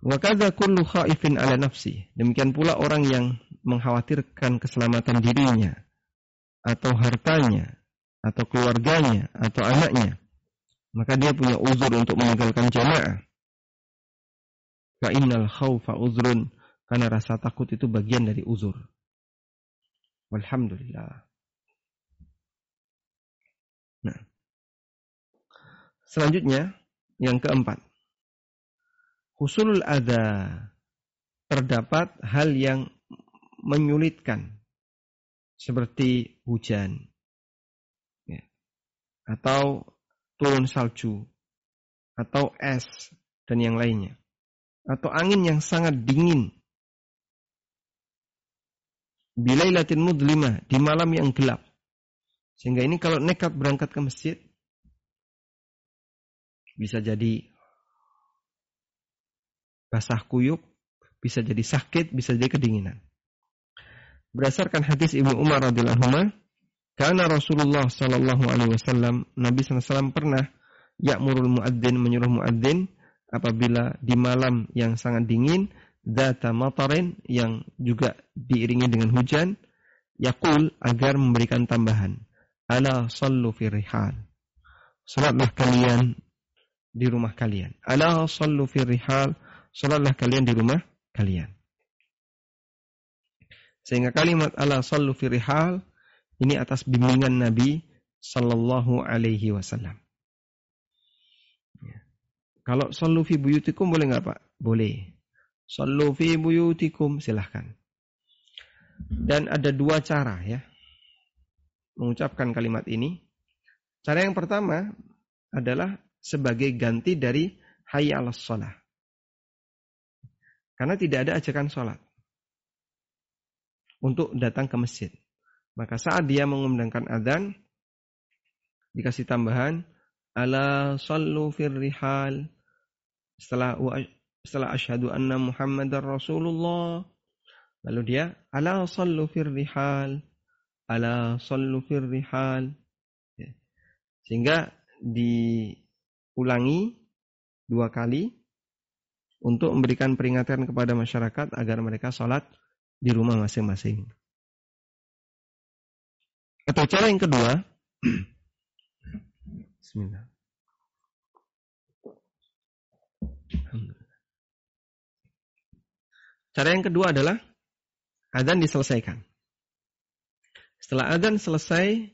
Wa kadza kullu khaifin ala nafsi. Demikian pula orang yang mengkhawatirkan keselamatan dirinya atau hartanya atau keluarganya atau anaknya. Maka dia punya uzur untuk meninggalkan jamaah. Fa innal khaufa uzrun karena rasa takut itu bagian dari uzur. Walhamdulillah. Nah. Selanjutnya yang keempat husulul ada terdapat hal yang menyulitkan. Seperti hujan. Ya, atau turun salju. Atau es dan yang lainnya. Atau angin yang sangat dingin. Bilailatin mudlimah di malam yang gelap. Sehingga ini kalau nekat berangkat ke masjid bisa jadi basah kuyup, bisa jadi sakit, bisa jadi kedinginan. Berdasarkan hadis Ibnu Umar radhiyallahu anhu, karena Rasulullah sallallahu alaihi wasallam Nabi SAW pernah yakmurul muadzin menyuruh muadzin apabila di malam yang sangat dingin data matarin yang juga diiringi dengan hujan yakul agar memberikan tambahan ala sallu fi rihal salatlah kalian di rumah kalian. Ala sallu fi rihal, salatlah kalian di rumah kalian. Sehingga kalimat ala sallu fi rihal ini atas bimbingan Nabi sallallahu alaihi wasallam. Ya. Kalau sallu fi buyutikum boleh nggak Pak? Boleh. Sallu fi buyutikum silahkan. Dan ada dua cara ya mengucapkan kalimat ini. Cara yang pertama adalah sebagai ganti dari hayya 'alas shalah. Karena tidak ada ajakan sholat. Untuk datang ke masjid. Maka saat dia mengumandangkan adzan dikasih tambahan ala sallu fir rihal. Setelah setelah asyhadu anna muhammadar rasulullah. Lalu dia ala sallu fir rihal. Ala sallu fir rihal. Ya. sehingga diulangi dua kali untuk memberikan peringatan kepada masyarakat agar mereka sholat di rumah masing-masing. Atau cara yang kedua, (clears throat) Bismillah. Cara yang kedua adalah adzan diselesaikan. Setelah adzan selesai,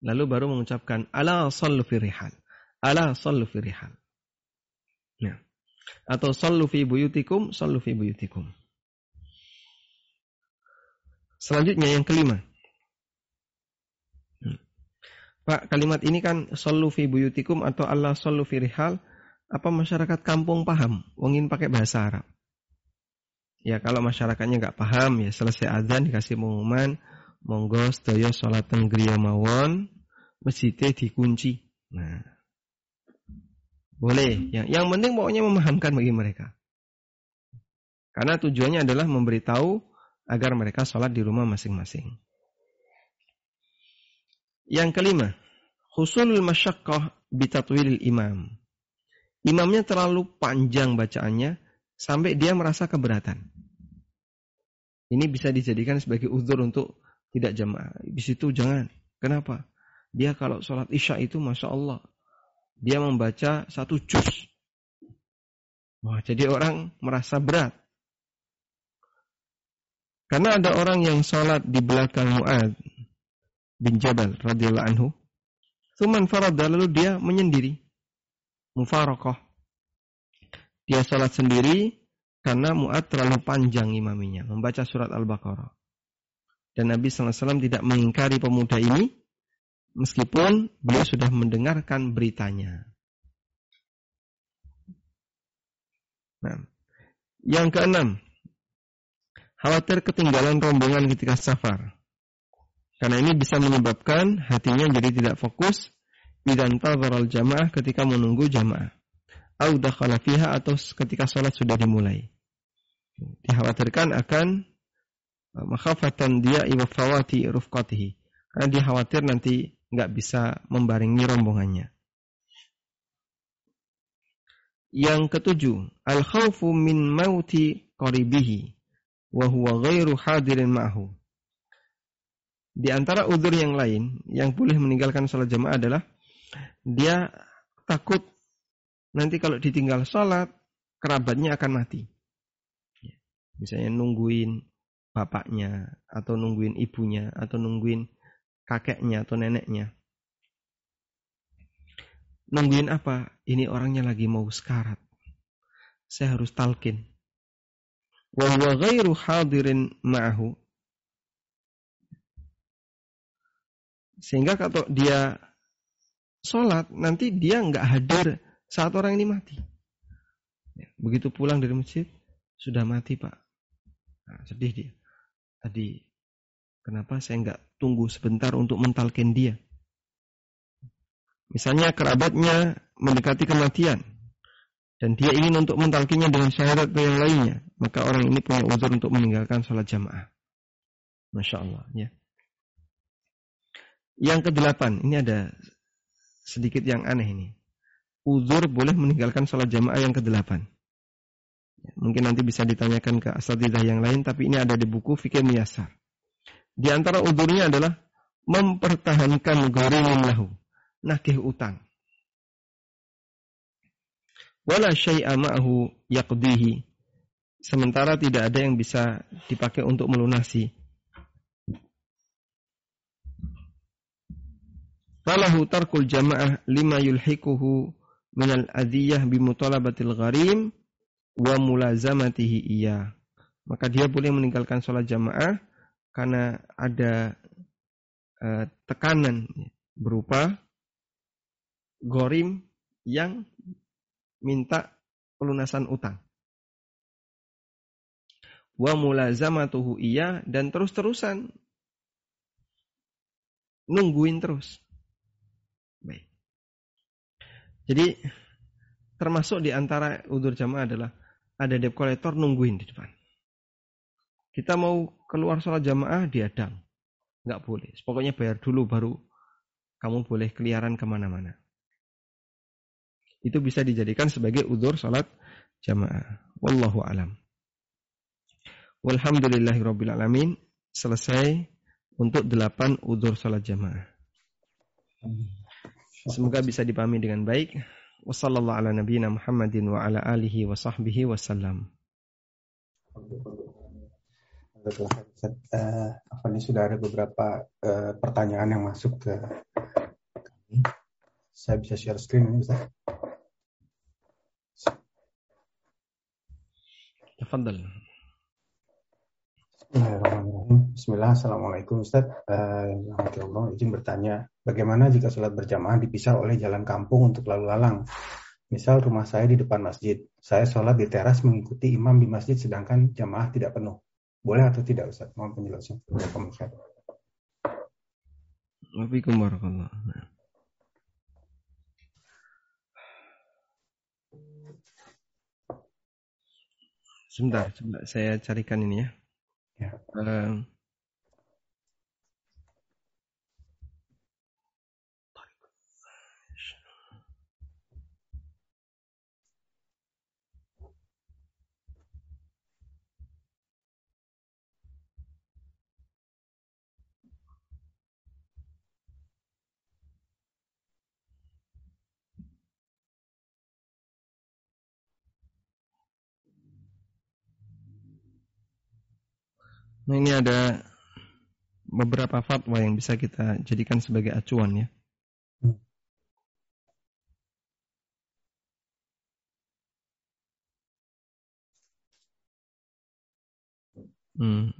lalu baru mengucapkan ala sallu fi rihal. Ala sallu fi rihal. Nah. Atau sallu fi buyutikum, sallu fi buyutikum. Selanjutnya yang kelima. Hmm. Pak, kalimat ini kan sallu fi buyutikum atau Allah sallu fi rihal. Apa masyarakat kampung paham? Wongin pakai bahasa Arab. Ya kalau masyarakatnya nggak paham ya selesai azan dikasih pengumuman monggo sedaya salat griya mawon masjidnya dikunci. Nah. Boleh. Yang yang penting pokoknya memahamkan bagi mereka. Karena tujuannya adalah memberitahu agar mereka sholat di rumah masing-masing. Yang kelima, husulul masyakkah bitatwilil imam. Imamnya terlalu panjang bacaannya sampai dia merasa keberatan. Ini bisa dijadikan sebagai uzur untuk tidak jamaah. Di situ jangan. Kenapa? Dia kalau sholat isya itu Masya Allah. Dia membaca satu juz. Wah, jadi orang merasa berat. Karena ada orang yang sholat di belakang Mu'ad bin Jabal radhiyallahu anhu. Suman farada lalu dia menyendiri. Mufarokoh. Dia sholat sendiri karena Mu'ad terlalu panjang imaminya. Membaca surat Al-Baqarah. Dan Nabi SAW tidak mengingkari pemuda ini. Meskipun beliau sudah mendengarkan beritanya. Nah, yang keenam, khawatir ketinggalan rombongan ketika safar. Karena ini bisa menyebabkan hatinya jadi tidak fokus dan tadharal jamaah ketika menunggu jamaah. Au dakhala atau ketika sholat sudah dimulai. Dikhawatirkan akan uh, makhafatan dia iwa fawati rufqatihi. Karena dia khawatir nanti nggak bisa membaringi rombongannya. Yang ketujuh, al-khawfu min mauti qaribihi wa huwa ghairu hadirin ma'hu. Di antara udur yang lain yang boleh meninggalkan sholat jamaah adalah dia takut nanti kalau ditinggal sholat kerabatnya akan mati. Ya, misalnya nungguin bapaknya atau nungguin ibunya atau nungguin kakeknya atau neneknya. Nungguin apa? Ini orangnya lagi mau sekarat. Saya harus talkin wa huwa ghairu hadirin ma'ahu sehingga kalau dia sholat nanti dia nggak hadir saat orang ini mati ya, begitu pulang dari masjid sudah mati pak nah, sedih dia tadi kenapa saya nggak tunggu sebentar untuk mentalkin dia misalnya kerabatnya mendekati kematian dan dia ingin untuk mentalkinya dengan atau yang lainnya, maka orang ini punya uzur untuk meninggalkan sholat jamaah. Masya Allah. Ya. Yang kedelapan, ini ada sedikit yang aneh ini. Uzur boleh meninggalkan sholat jamaah yang kedelapan. Ya, mungkin nanti bisa ditanyakan ke asatidah yang lain, tapi ini ada di buku Fikir Miyasar. Di antara uzurnya adalah mempertahankan gorimin lahu, nakih utang. wala syai'a ma'hu yaqdihi. Sementara tidak ada yang bisa dipakai untuk melunasi. Falahu tarkul jama'ah lima yulhikuhu minal adiyah bimutalabatil gharim wa mulazamatihi iya. Maka dia boleh meninggalkan sholat jamaah karena ada uh, tekanan berupa gorim yang minta pelunasan utang. Wa mulazamatuhu iya dan terus-terusan nungguin terus. Baik. Jadi termasuk di antara udur jamaah adalah ada debt collector nungguin di depan. Kita mau keluar sholat jamaah diadang. Nggak boleh. Pokoknya bayar dulu baru kamu boleh keliaran ke mana-mana. Itu bisa dijadikan sebagai udur sholat jamaah. Wallahu alam. Walhamdulillahirabbil alamin. Selesai untuk delapan udur sholat jamaah. Semoga bisa dipahami dengan baik. Wassallallahu ala nabiyina Muhammadin wa ala alihi wa sahbihi wasallam. Uh, apa ini sudah ada beberapa uh, pertanyaan yang masuk ke kami. Saya bisa share screen ini Ustaz. Tafadhal. Bismillahirrahmanirrahim. Bismillah, Assalamualaikum Ustaz. Uh, izin bertanya, bagaimana jika sholat berjamaah dipisah oleh jalan kampung untuk lalu lalang? Misal rumah saya di depan masjid, saya sholat di teras mengikuti imam di masjid sedangkan jamaah tidak penuh. Boleh atau tidak Ustaz? Mohon penjelasan. Waalaikumsalam warahmatullahi Sebentar, coba saya carikan ini ya. Ya. Uh, Nah ini ada beberapa fatwa yang bisa kita jadikan sebagai acuan ya. Hmm.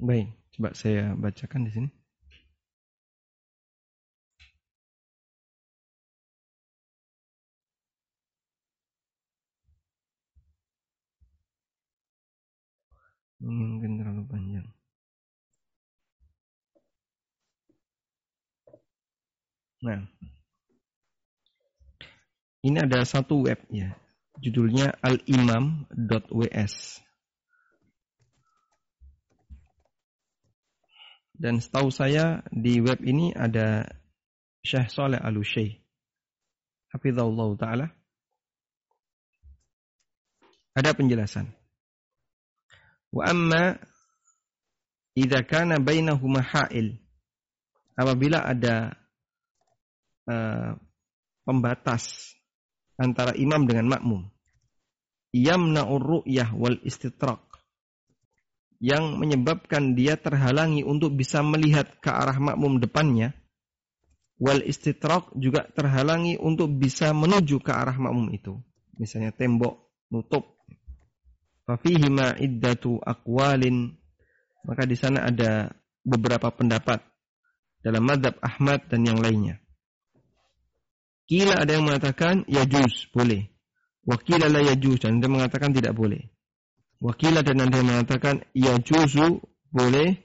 Baik, coba saya bacakan di sini. Mungkin terlalu panjang. Nah, ini ada satu web ya, judulnya alimam.ws. Dan setahu saya di web ini ada Syekh Saleh Al-Syekh. Hafizahullah Ta'ala. Ada penjelasan. Wa amma idza kana bainahuma ha'il. Apabila ada uh, pembatas antara imam dengan makmum. Yamna'ur ru'yah wal istitrak. Yang menyebabkan dia terhalangi untuk bisa melihat ke arah makmum depannya. Wal istitrak juga terhalangi untuk bisa menuju ke arah makmum itu. Misalnya tembok nutup Fafihima iddatu akwalin. Maka di sana ada beberapa pendapat dalam madhab Ahmad dan yang lainnya. Kila ada yang mengatakan yajuz, boleh. Wakila la yajuz, dan ada yang mengatakan tidak boleh. Wakila dan ada yang mengatakan yajuzu, boleh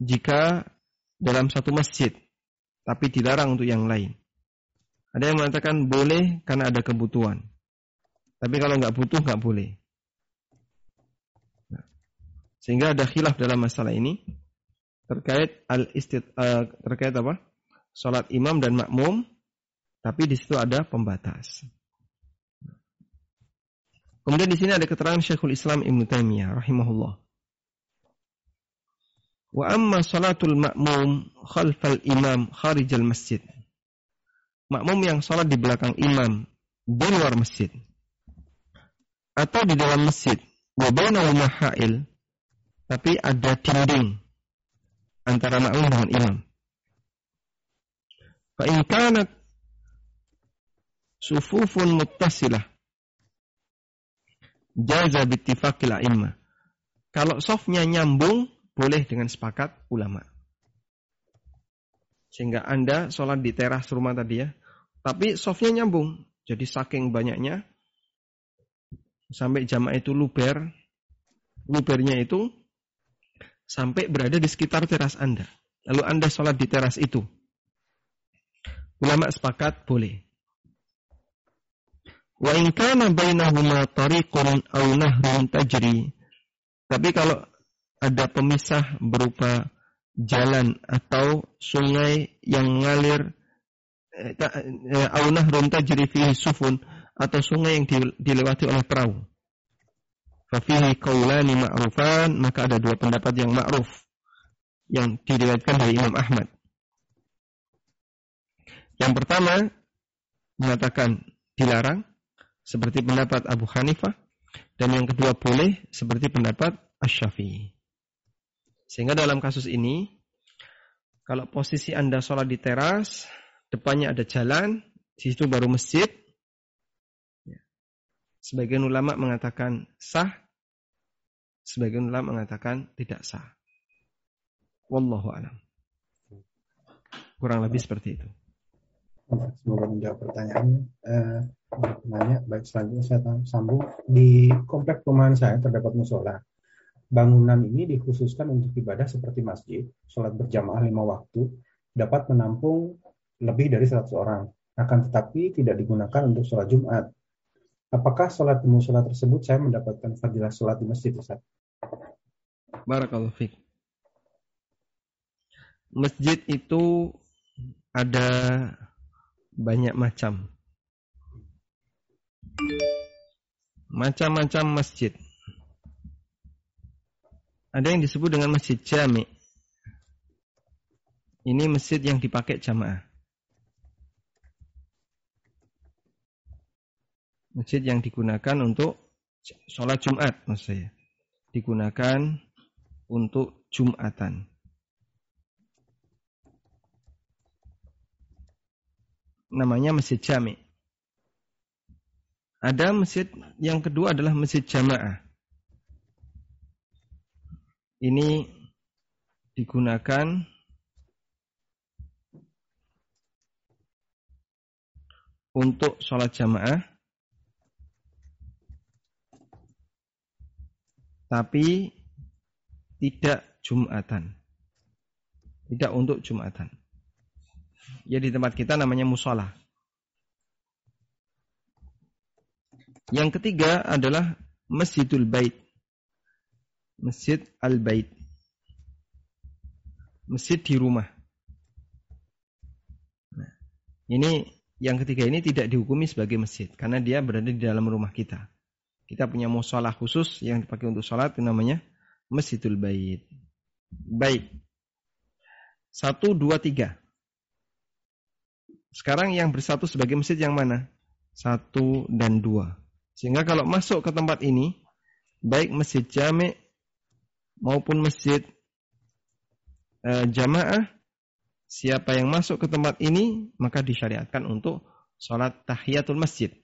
jika dalam satu masjid, tapi dilarang untuk yang lain. Ada yang mengatakan boleh karena ada kebutuhan. Tapi kalau nggak butuh nggak boleh. Sehingga ada khilaf dalam masalah ini terkait al istid uh, terkait apa? Salat imam dan makmum, tapi di situ ada pembatas. Kemudian di sini ada keterangan Syekhul Islam Ibnu Taimiyah rahimahullah. Wa amma salatul ma'mum khalfal imam kharijal masjid. Makmum yang salat di belakang imam di luar masjid atau di dalam masjid wa bainahuma ha'il tapi ada dinding antara makmum dengan imam. Fa in kanat sufufun muttasilah jaza bittifaqil a'imma. Kalau softnya nyambung, boleh dengan sepakat ulama. Sehingga Anda sholat di teras rumah tadi ya. Tapi softnya nyambung. Jadi saking banyaknya, sampai jamaah itu luber, lubernya itu sampai berada di sekitar teras Anda. Lalu Anda sholat di teras itu. Ulama sepakat boleh. Wa in kana bainahuma tariqun aw nahrun tajri. Tapi kalau ada pemisah berupa jalan atau sungai yang mengalir eh, eh, aw nahrun tajri fihi sufun atau sungai yang dilewati oleh perahu. Fafihi qaulani ma'rufan, maka ada dua pendapat yang ma'ruf yang diriwayatkan dari Imam Ahmad. Yang pertama mengatakan dilarang seperti pendapat Abu Hanifah dan yang kedua boleh seperti pendapat Asy-Syafi'i. Sehingga dalam kasus ini kalau posisi Anda sholat di teras, depannya ada jalan, di situ baru masjid. Sebagian ulama mengatakan sah, sebagian ulama mengatakan tidak sah. Wallahu alam. Kurang lebih seperti itu. Semoga menjawab pertanyaannya. Eh, nanya, baik selanjutnya saya sambung. Di komplek perumahan saya terdapat musola. Bangunan ini dikhususkan untuk ibadah seperti masjid, sholat berjamaah lima waktu, dapat menampung lebih dari 100 orang. Akan tetapi tidak digunakan untuk sholat Jumat. Apakah sholat di musola tersebut saya mendapatkan fadilah sholat di masjid, Ustaz? Barakallahu fiqh. Masjid itu ada banyak macam. Macam-macam masjid. Ada yang disebut dengan masjid jami. Ini masjid yang dipakai jamaah. Masjid yang digunakan untuk sholat Jumat maksud saya. Digunakan untuk Jumatan. namanya masjid jami. Ada masjid yang kedua adalah masjid jamaah. Ini digunakan untuk sholat jamaah, tapi tidak jumatan, tidak untuk jumatan. Ya di tempat kita namanya musola. Yang ketiga adalah Masjidul Bait. Masjid Al-Bait. Masjid di rumah. Nah, ini yang ketiga ini tidak dihukumi sebagai masjid karena dia berada di dalam rumah kita. Kita punya musola khusus yang dipakai untuk sholat itu namanya Masjidul Bait. Baik. Satu, dua, tiga. Sekarang yang bersatu sebagai masjid yang mana? Satu dan dua. Sehingga kalau masuk ke tempat ini, baik masjid jami maupun masjid e, jamaah, siapa yang masuk ke tempat ini, maka disyariatkan untuk sholat tahiyatul masjid.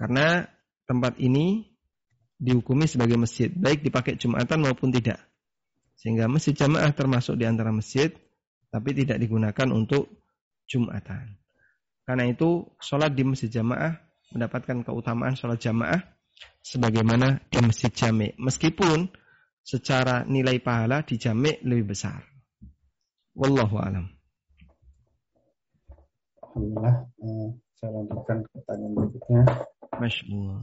Karena tempat ini dihukumi sebagai masjid, baik dipakai Jumatan maupun tidak. Sehingga masjid jamaah termasuk di antara masjid tapi tidak digunakan untuk Jumatan. Karena itu sholat di masjid jamaah mendapatkan keutamaan sholat jamaah sebagaimana di masjid jami. Meskipun secara nilai pahala di jami lebih besar. Wallahu alam. Alhamdulillah. Saya lanjutkan pertanyaan berikutnya. Masya Allah.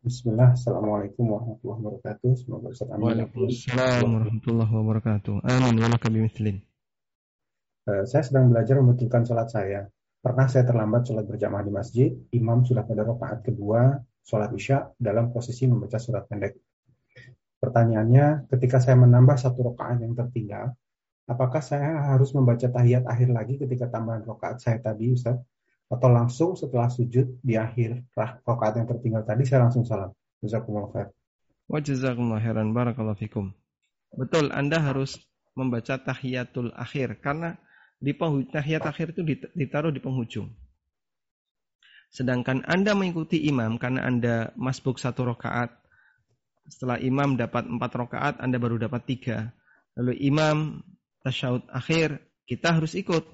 Bismillah, Assalamualaikum warahmatullahi wabarakatuh. Semoga Ustaz Waalaikumsalam warahmatullahi wabarakatuh. Amin. Walaka bimithlin. Eh, saya sedang belajar membetulkan sholat saya. Pernah saya terlambat sholat berjamaah di masjid, imam sudah pada rakaat kedua sholat isya dalam posisi membaca surat pendek. Pertanyaannya, ketika saya menambah satu rakaat yang tertinggal, apakah saya harus membaca tahiyat akhir lagi ketika tambahan rakaat saya tadi, Ustaz? Atau langsung setelah sujud di akhir rakaat yang tertinggal tadi saya langsung salam? Jazakumullah khair. Wa jazakumullah khairan barakallahu fikum. Betul, Anda harus membaca tahiyatul akhir karena di tahiyat akhir itu ditaruh di penghujung. Sedangkan Anda mengikuti imam karena Anda masbuk satu rakaat. Setelah imam dapat empat rakaat, Anda baru dapat tiga. Lalu imam tasyahud akhir, kita harus ikut.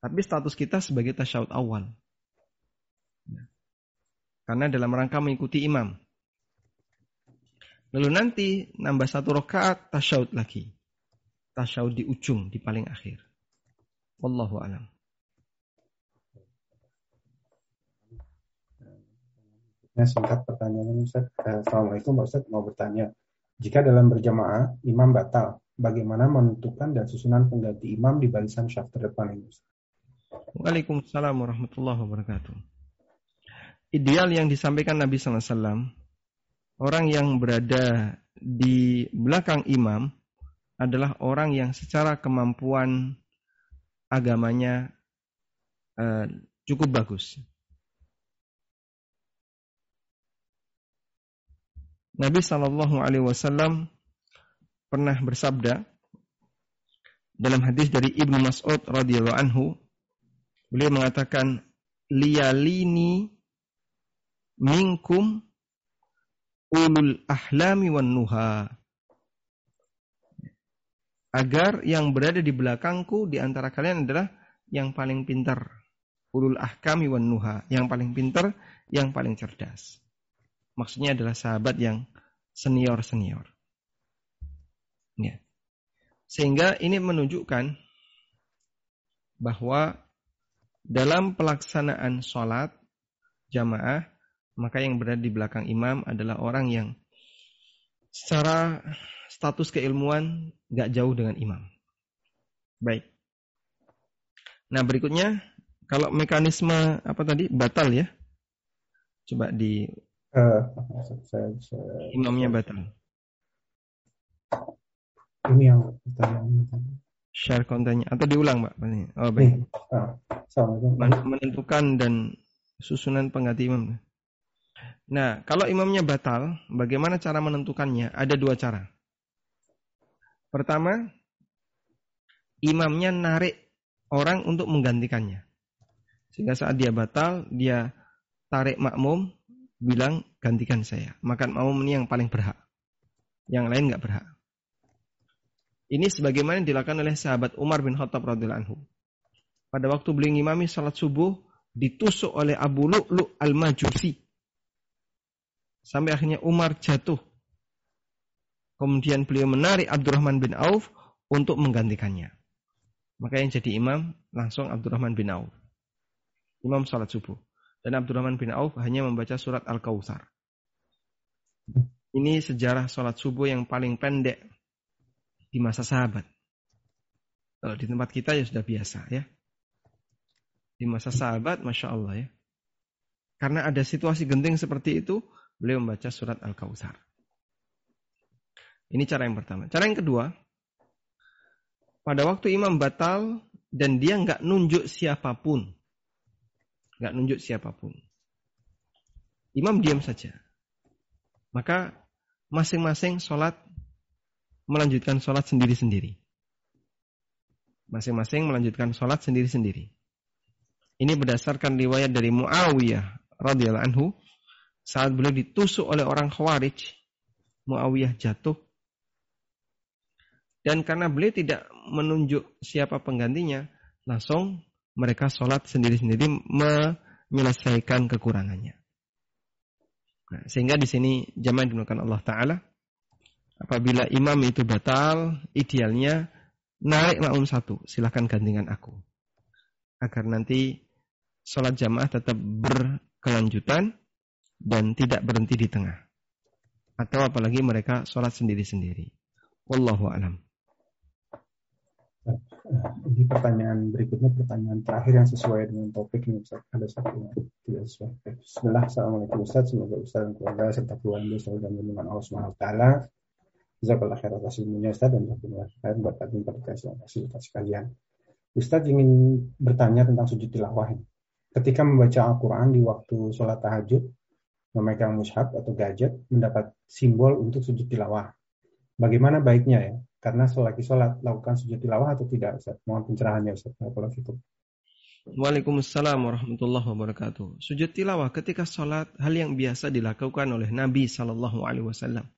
Tapi status kita sebagai tasyahud awal. Karena dalam rangka mengikuti imam. Lalu nanti nambah satu rakaat tasyahud lagi. Tasyahud di ujung, di paling akhir. Wallahu alam. Nah, singkat pertanyaannya Ustaz. Eh, Assalamualaikum Ustaz, mau bertanya. Jika dalam berjamaah, imam batal, bagaimana menentukan dan susunan pengganti imam di barisan syaf terdepan ini? Waalaikumsalam warahmatullahi wabarakatuh. Ideal yang disampaikan Nabi SAW orang yang berada di belakang imam adalah orang yang secara kemampuan agamanya uh, cukup bagus. Nabi Shallallahu Alaihi Wasallam pernah bersabda dalam hadis dari Ibnu Mas'ud radhiyallahu anhu, beliau mengatakan, liyalini minkum ulul ahlami wan nuha. Agar yang berada di belakangku di antara kalian adalah yang paling pintar. Ulul ahkami wan nuha. Yang paling pintar, yang paling cerdas. Maksudnya adalah sahabat yang senior-senior. Ya. Sehingga ini menunjukkan bahwa dalam pelaksanaan sholat jamaah maka yang berada di belakang imam adalah orang yang secara status keilmuan gak jauh dengan imam. Baik. Nah berikutnya kalau mekanisme apa tadi batal ya? Coba di imamnya batal. Ini yang pertanyaan Share kontennya atau diulang mbak? Oh baik. Uh, menentukan dan susunan pengganti imam. Nah, kalau imamnya batal, bagaimana cara menentukannya? Ada dua cara. Pertama, imamnya narik orang untuk menggantikannya. Sehingga saat dia batal, dia tarik makmum, bilang gantikan saya. Maka makmum ini yang paling berhak. Yang lain nggak berhak. Ini sebagaimana dilakukan oleh sahabat Umar bin Khattab radhiyallahu anhu. Pada waktu beliau ngimami salat subuh, ditusuk oleh Abu Lu'lu' al-Majusi Sampai akhirnya Umar jatuh. Kemudian beliau menarik Abdurrahman bin Auf untuk menggantikannya. Maka yang jadi imam langsung Abdurrahman bin Auf. Imam salat subuh. Dan Abdurrahman bin Auf hanya membaca surat Al-Kautsar. Ini sejarah salat subuh yang paling pendek di masa sahabat. Kalau di tempat kita ya sudah biasa ya. Di masa sahabat, Masya Allah ya. Karena ada situasi genting seperti itu, beliau membaca surat Al-Kautsar. Ini cara yang pertama. Cara yang kedua, pada waktu imam batal dan dia nggak nunjuk siapa pun, nggak nunjuk siapa pun, imam diam saja. Maka masing-masing sholat melanjutkan sholat sendiri-sendiri. Masing-masing melanjutkan sholat sendiri-sendiri. Ini berdasarkan riwayat dari Muawiyah radhiyallahu anhu saat beliau ditusuk oleh orang Khawarij, Muawiyah jatuh. Dan karena beliau tidak menunjuk siapa penggantinya, langsung mereka sholat sendiri-sendiri menyelesaikan kekurangannya. Nah, sehingga di sini jamaah dimulakan Allah Ta'ala. Apabila imam itu batal, idealnya narik makmum satu. Silahkan gantikan aku. Agar nanti sholat jamaah tetap berkelanjutan dan tidak berhenti di tengah. Atau apalagi mereka sholat sendiri-sendiri. Wallahu alam. Ini pertanyaan berikutnya pertanyaan terakhir yang sesuai dengan topik ini Ustaz. Ada satu yang tidak sesuai. Bismillah, Assalamualaikum Ustaz. Semoga Ustaz dan keluarga serta keluarga selalu dalam lindungan Allah taala. Jazakallah khair atas ilmunya Ustaz dan jazakallah khair buat kami kasih sekalian. Ustaz ingin bertanya tentang sujud tilawah ini. Ketika membaca Al-Quran di waktu sholat tahajud, memegang mushaf atau gadget, mendapat simbol untuk sujud tilawah. Bagaimana baiknya ya? Karena selagi sholat, lakukan sujud tilawah atau tidak Ustaz? Mohon pencerahannya Ustaz. itu. Waalaikumsalam warahmatullahi wabarakatuh. Sujud tilawah ketika sholat hal yang biasa dilakukan oleh Nabi Shallallahu Alaihi Wasallam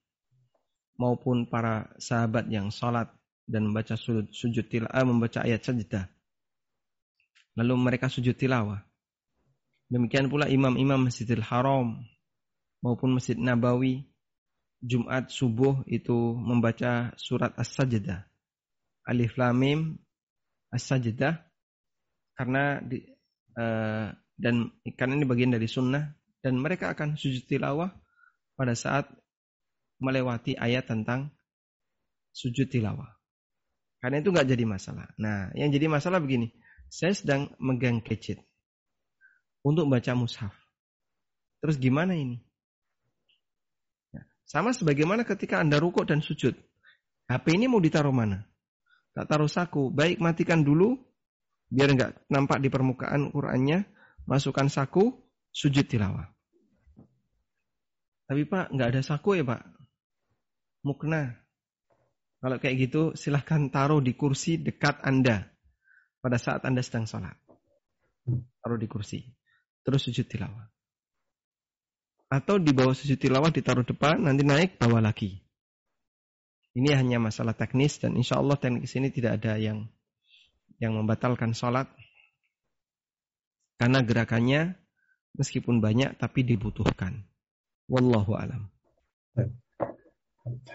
maupun para sahabat yang sholat dan membaca sujud, sujud tilawah, membaca ayat sajdah. Lalu mereka sujud tilawah. Demikian pula imam-imam Masjidil Haram maupun Masjid Nabawi Jumat subuh itu membaca surat As-Sajdah. Alif Lam Mim As-Sajdah karena di, uh, dan karena ini bagian dari sunnah dan mereka akan sujud tilawah pada saat melewati ayat tentang sujud tilawah. Karena itu nggak jadi masalah. Nah, yang jadi masalah begini, saya sedang megang gadget untuk baca mushaf. Terus gimana ini? Sama sebagaimana ketika Anda rukuk dan sujud. HP ini mau ditaruh mana? Tak taruh saku. Baik matikan dulu, biar nggak nampak di permukaan Qurannya. Masukkan saku, sujud tilawah. Tapi Pak, nggak ada saku ya Pak? Mukna. Kalau kayak gitu, silahkan taruh di kursi dekat Anda. Pada saat Anda sedang sholat. Taruh di kursi. Terus sujud tilawah atau di bawah sujud tilawah ditaruh depan, nanti naik bawa lagi. Ini hanya masalah teknis dan insya Allah teknis ini tidak ada yang yang membatalkan sholat karena gerakannya meskipun banyak tapi dibutuhkan. Wallahu alam.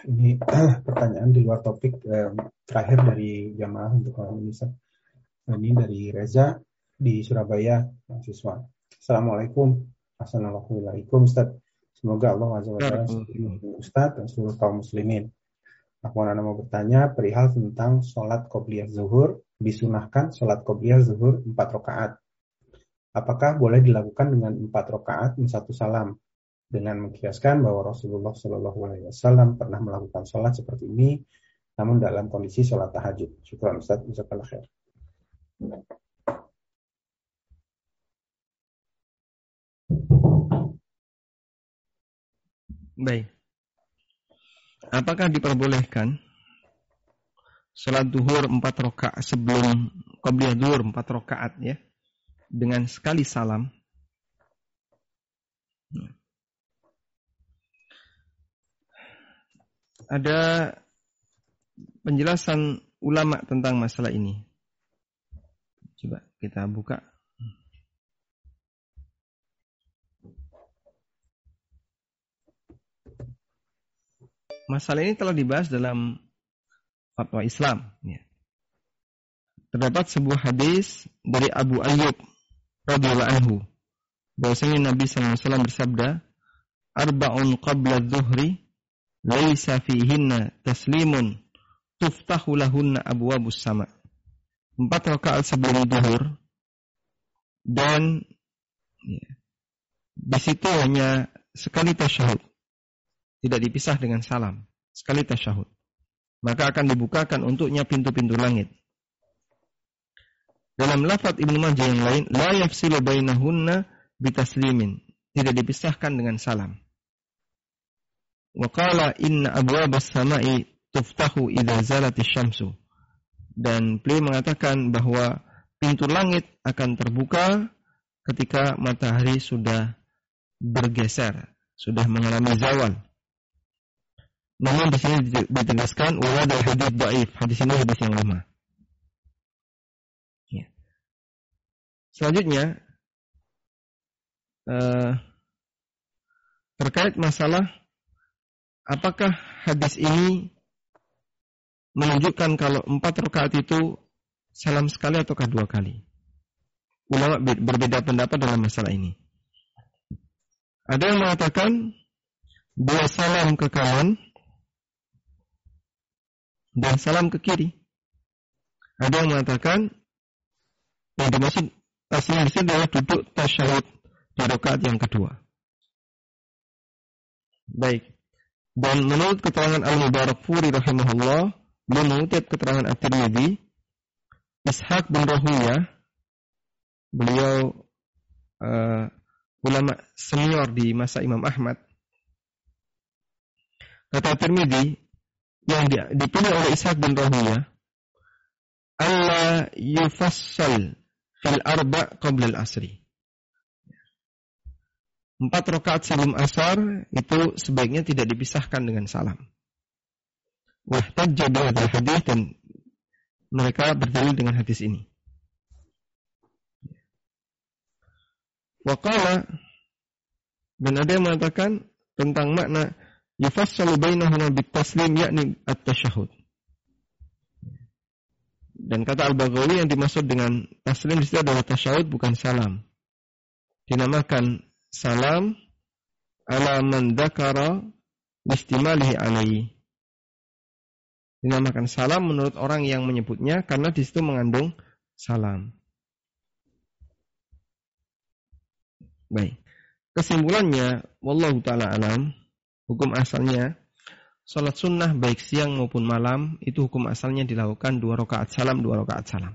Ini (clears throat) pertanyaan di luar topik eh, terakhir dari jamaah untuk orang Indonesia. Ini dari Reza di Surabaya, mahasiswa. Assalamualaikum. Assalamualaikum Ustaz. Semoga Allah Azza wa Jalla Ustaz dan seluruh kaum muslimin. Aku mau bertanya perihal tentang sholat qobliyah zuhur. Disunahkan sholat qobliyah zuhur empat rakaat. Apakah boleh dilakukan dengan empat rakaat dan satu salam? Dengan mengkiaskan bahwa Rasulullah Shallallahu Alaihi Wasallam pernah melakukan sholat seperti ini, namun dalam kondisi sholat tahajud. Syukur Ustaz, Jazakallah khair. Baik. Apakah diperbolehkan sholat duhur empat rakaat sebelum qabliyah duhur empat rakaat ya dengan sekali salam? Ada penjelasan ulama tentang masalah ini. Coba kita buka masalah ini telah dibahas dalam fatwa Islam. Ya. Terdapat sebuah hadis dari Abu Ayyub radhiyallahu anhu bahwasanya Nabi SAW bersabda, "Arba'un qabla dhuhri laisa fihinna taslimun tuftahu lahunna abwabus sama." Empat rakaat sebelum zuhur dan ya, di situ hanya sekali tasyahud tidak dipisah dengan salam, sekali tasyahud. Maka akan dibukakan untuknya pintu-pintu langit. Dalam lafaz Ibnu Majah yang lain, la yafsilu bainahunna bitaslimin, tidak dipisahkan dengan salam. Wa qala inna abwabas sama'i tuftahu idza zalati syamsu. Dan beliau mengatakan bahwa pintu langit akan terbuka ketika matahari sudah bergeser, sudah mengalami zawal. Namun di sini ditegaskan dari hadis dhaif. Hadis ini hadis yang lemah. Ya. Selanjutnya uh, terkait masalah apakah hadis ini menunjukkan kalau empat rakaat itu salam sekali ataukah dua kali? Ulama berbeda pendapat dalam masalah ini. Ada yang mengatakan dua salam ke kanan dan salam ke kiri. Ada yang mengatakan yang dimaksud taslim sini adalah duduk tasyahud di rakaat yang kedua. Baik. Dan menurut keterangan Al-Mubarak Furi rahimahullah, beliau mengutip keterangan At-Tirmidzi, Ishaq bin Rahuyah, beliau uh, ulama senior di masa Imam Ahmad. Kata Tirmidzi yang dipilih oleh Ishaq bin Rahuyah, Allah yufassal fil arba qabla al-asri. Empat rakaat sebelum asar itu sebaiknya tidak dipisahkan dengan salam. Wahtajja bihadzal hadis dan mereka berdalil dengan hadis ini. Waqala dan ada yang mengatakan tentang makna yufassalu bainahuma bitaslim yakni at-tasyahud. Dan kata Al-Baghawi yang dimaksud dengan taslim di adalah tasyahud bukan salam. Dinamakan salam ala man dakara bistimalihi alaihi. Dinamakan salam menurut orang yang menyebutnya karena di situ mengandung salam. Baik. Kesimpulannya, wallahu taala alam, hukum asalnya salat sunnah baik siang maupun malam itu hukum asalnya dilakukan dua rakaat salam, dua rakaat salam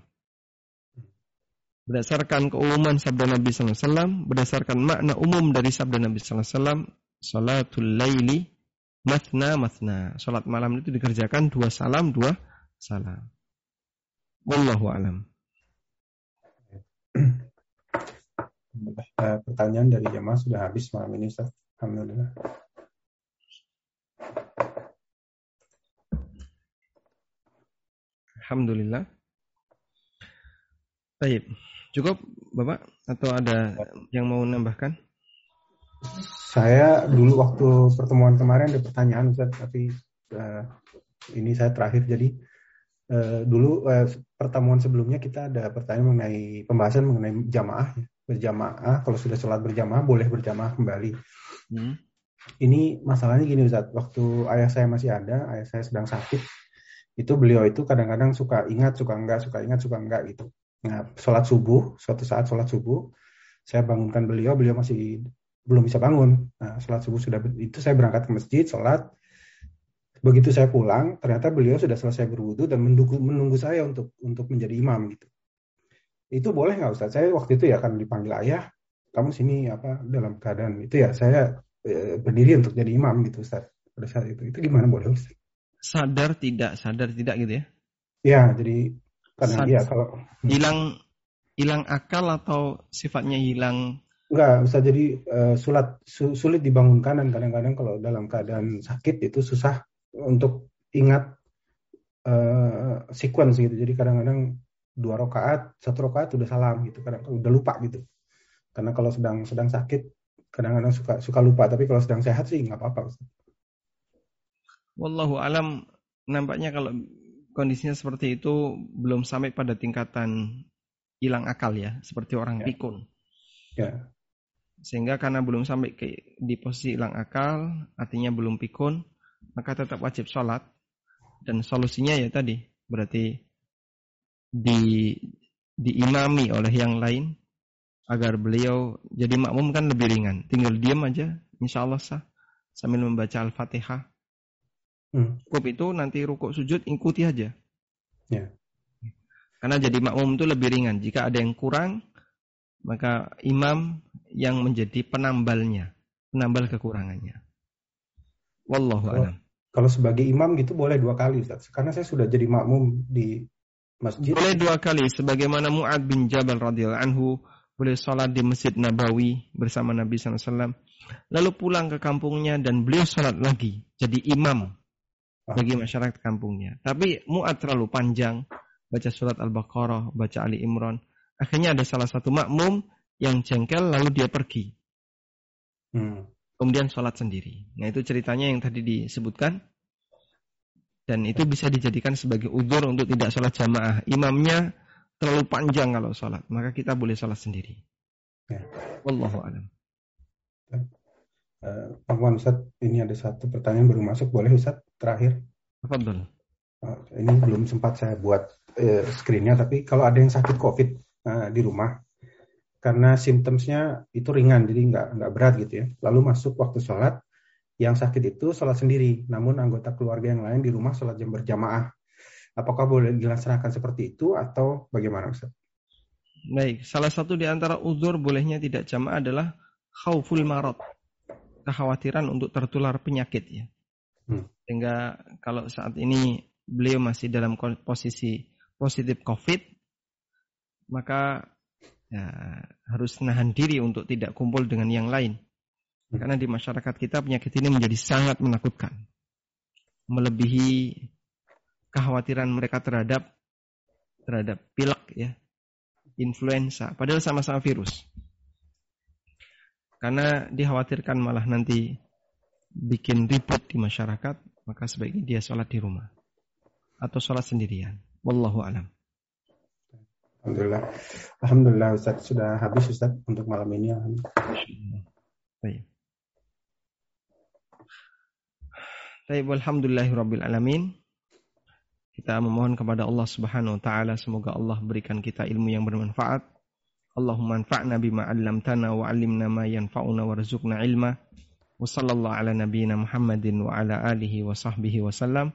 berdasarkan keumuman sabda Nabi SAW, berdasarkan makna umum dari sabda Nabi SAW, salatul laili matna matna. Salat malam itu dikerjakan dua salam, dua salam. Wallahu alam. Pertanyaan dari jemaah sudah habis malam ini, Ustaz. Alhamdulillah. Alhamdulillah. Baik. Cukup, Bapak? Atau ada yang mau nambahkan? Saya dulu waktu pertemuan kemarin ada pertanyaan, Ustaz, tapi uh, ini saya terakhir. Jadi uh, dulu uh, pertemuan sebelumnya kita ada pertanyaan mengenai pembahasan mengenai jamaah, ya. berjamaah. Kalau sudah sholat berjamaah, boleh berjamaah kembali. Hmm. Ini masalahnya gini, Ustaz. Waktu ayah saya masih ada, ayah saya sedang sakit, itu beliau itu kadang-kadang suka ingat, suka enggak, suka ingat, suka enggak gitu. Nah, sholat subuh, suatu saat sholat subuh, saya bangunkan beliau, beliau masih belum bisa bangun. Nah, sholat subuh sudah itu saya berangkat ke masjid, sholat. Begitu saya pulang, ternyata beliau sudah selesai berwudu dan menunggu, menunggu saya untuk untuk menjadi imam gitu. Itu boleh nggak Ustaz? Saya waktu itu ya akan dipanggil ayah, kamu sini apa dalam keadaan itu ya saya e, berdiri untuk jadi imam gitu Ustaz. Pada saat itu itu gimana boleh Ustaz? Sadar tidak, sadar tidak gitu ya? Ya, jadi karena Sad, ya kalau hilang hilang akal atau sifatnya hilang Enggak, bisa jadi uh, sulit sulit dibangunkan dan kadang-kadang kalau dalam keadaan sakit itu susah untuk ingat uh, sequence gitu. Jadi kadang-kadang dua rakaat, satu rakaat udah salam gitu, kadang udah lupa gitu. Karena kalau sedang sedang sakit kadang-kadang suka suka lupa, tapi kalau sedang sehat sih nggak apa-apa. Wallahu alam nampaknya kalau kondisinya seperti itu belum sampai pada tingkatan hilang akal ya, seperti orang ya. pikun. Ya. Sehingga karena belum sampai ke di posisi hilang akal, artinya belum pikun, maka tetap wajib sholat. Dan solusinya ya tadi, berarti di diimami oleh yang lain agar beliau jadi makmum kan lebih ringan. Tinggal diam aja, insya Allah sah sambil membaca Al-Fatihah Hmm. Cukup itu nanti rukuk sujud ikuti aja. Ya. Karena jadi makmum itu lebih ringan. Jika ada yang kurang, maka imam yang menjadi penambalnya, penambal kekurangannya. Wallahu kalau, a'lam. Kalau sebagai imam gitu boleh dua kali, Ustaz. Karena saya sudah jadi makmum di masjid. Boleh dua kali, sebagaimana Mu'ad bin Jabal radhiyallahu anhu boleh sholat di Masjid Nabawi bersama Nabi SAW. Lalu pulang ke kampungnya dan beliau sholat lagi. Jadi imam bagi masyarakat kampungnya. Tapi muat terlalu panjang, baca surat Al-Baqarah, baca Ali Imran. Akhirnya ada salah satu makmum yang jengkel lalu dia pergi. Hmm. Kemudian sholat sendiri. Nah itu ceritanya yang tadi disebutkan. Dan itu bisa dijadikan sebagai udur untuk tidak sholat jamaah. Imamnya terlalu panjang kalau sholat. Maka kita boleh sholat sendiri. Ya. Wallahu a'lam. Uh, Pak Ustaz, ini ada satu pertanyaan baru masuk. Boleh Ustaz? Terakhir. Fadol. Uh, ini belum sempat saya buat eh, screennya, tapi kalau ada yang sakit COVID eh, di rumah, karena simptomsnya itu ringan, jadi nggak nggak berat gitu ya. Lalu masuk waktu sholat, yang sakit itu sholat sendiri, namun anggota keluarga yang lain di rumah sholat jam berjamaah. Apakah boleh dilaksanakan seperti itu atau bagaimana Ustaz? Baik, salah satu di antara uzur bolehnya tidak jamaah adalah khauful marot. Kekhawatiran untuk tertular penyakit ya. Hmm. Sehingga kalau saat ini beliau masih dalam posisi positif COVID, maka ya, harus nahan diri untuk tidak kumpul dengan yang lain. Hmm. Karena di masyarakat kita penyakit ini menjadi sangat menakutkan. Melebihi kekhawatiran mereka terhadap terhadap pilek ya, influenza, padahal sama-sama virus. Karena dikhawatirkan malah nanti bikin ribut di masyarakat, maka sebaiknya dia sholat di rumah atau sholat sendirian. Wallahu alam. Alhamdulillah. Alhamdulillah Ustaz sudah habis Ustaz untuk malam ini. Baik. Baik, alhamdulillahirabbil alamin. Kita memohon kepada Allah Subhanahu wa taala semoga Allah berikan kita ilmu yang bermanfaat. Allahumma anfa'na bima 'allamtana wa 'allimna ma yanfa'una warzuqna ilma. Wa sallallahu ala nabiyyina Muhammadin wa ala alihi wa sahbihi wa sallam.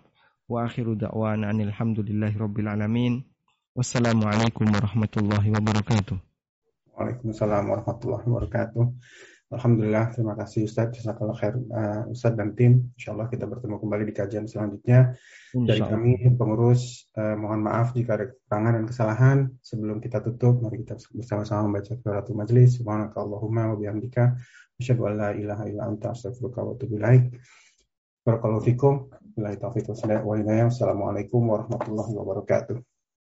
Wa akhiru da'wana alhamdulillahi rabbil alamin. Wassalamualaikum warahmatullahi wabarakatuh. Waalaikumsalam warahmatullahi wabarakatuh. Alhamdulillah, terima kasih Ustaz. Jazakallah khair uh, Ustaz dan tim. Insya Allah kita bertemu kembali di kajian selanjutnya. Dari kami pengurus, uh, mohon maaf jika ada kekurangan dan kesalahan. Sebelum kita tutup, mari kita bersama-sama membaca kafaratul majlis. Subhanaka Allahumma wa bihamdika. Asyhadu an la ilaha illa anta astaghfiruka wa atubu ilaik. Barakallahu fikum. Wassalamualaikum warahmatullahi wabarakatuh.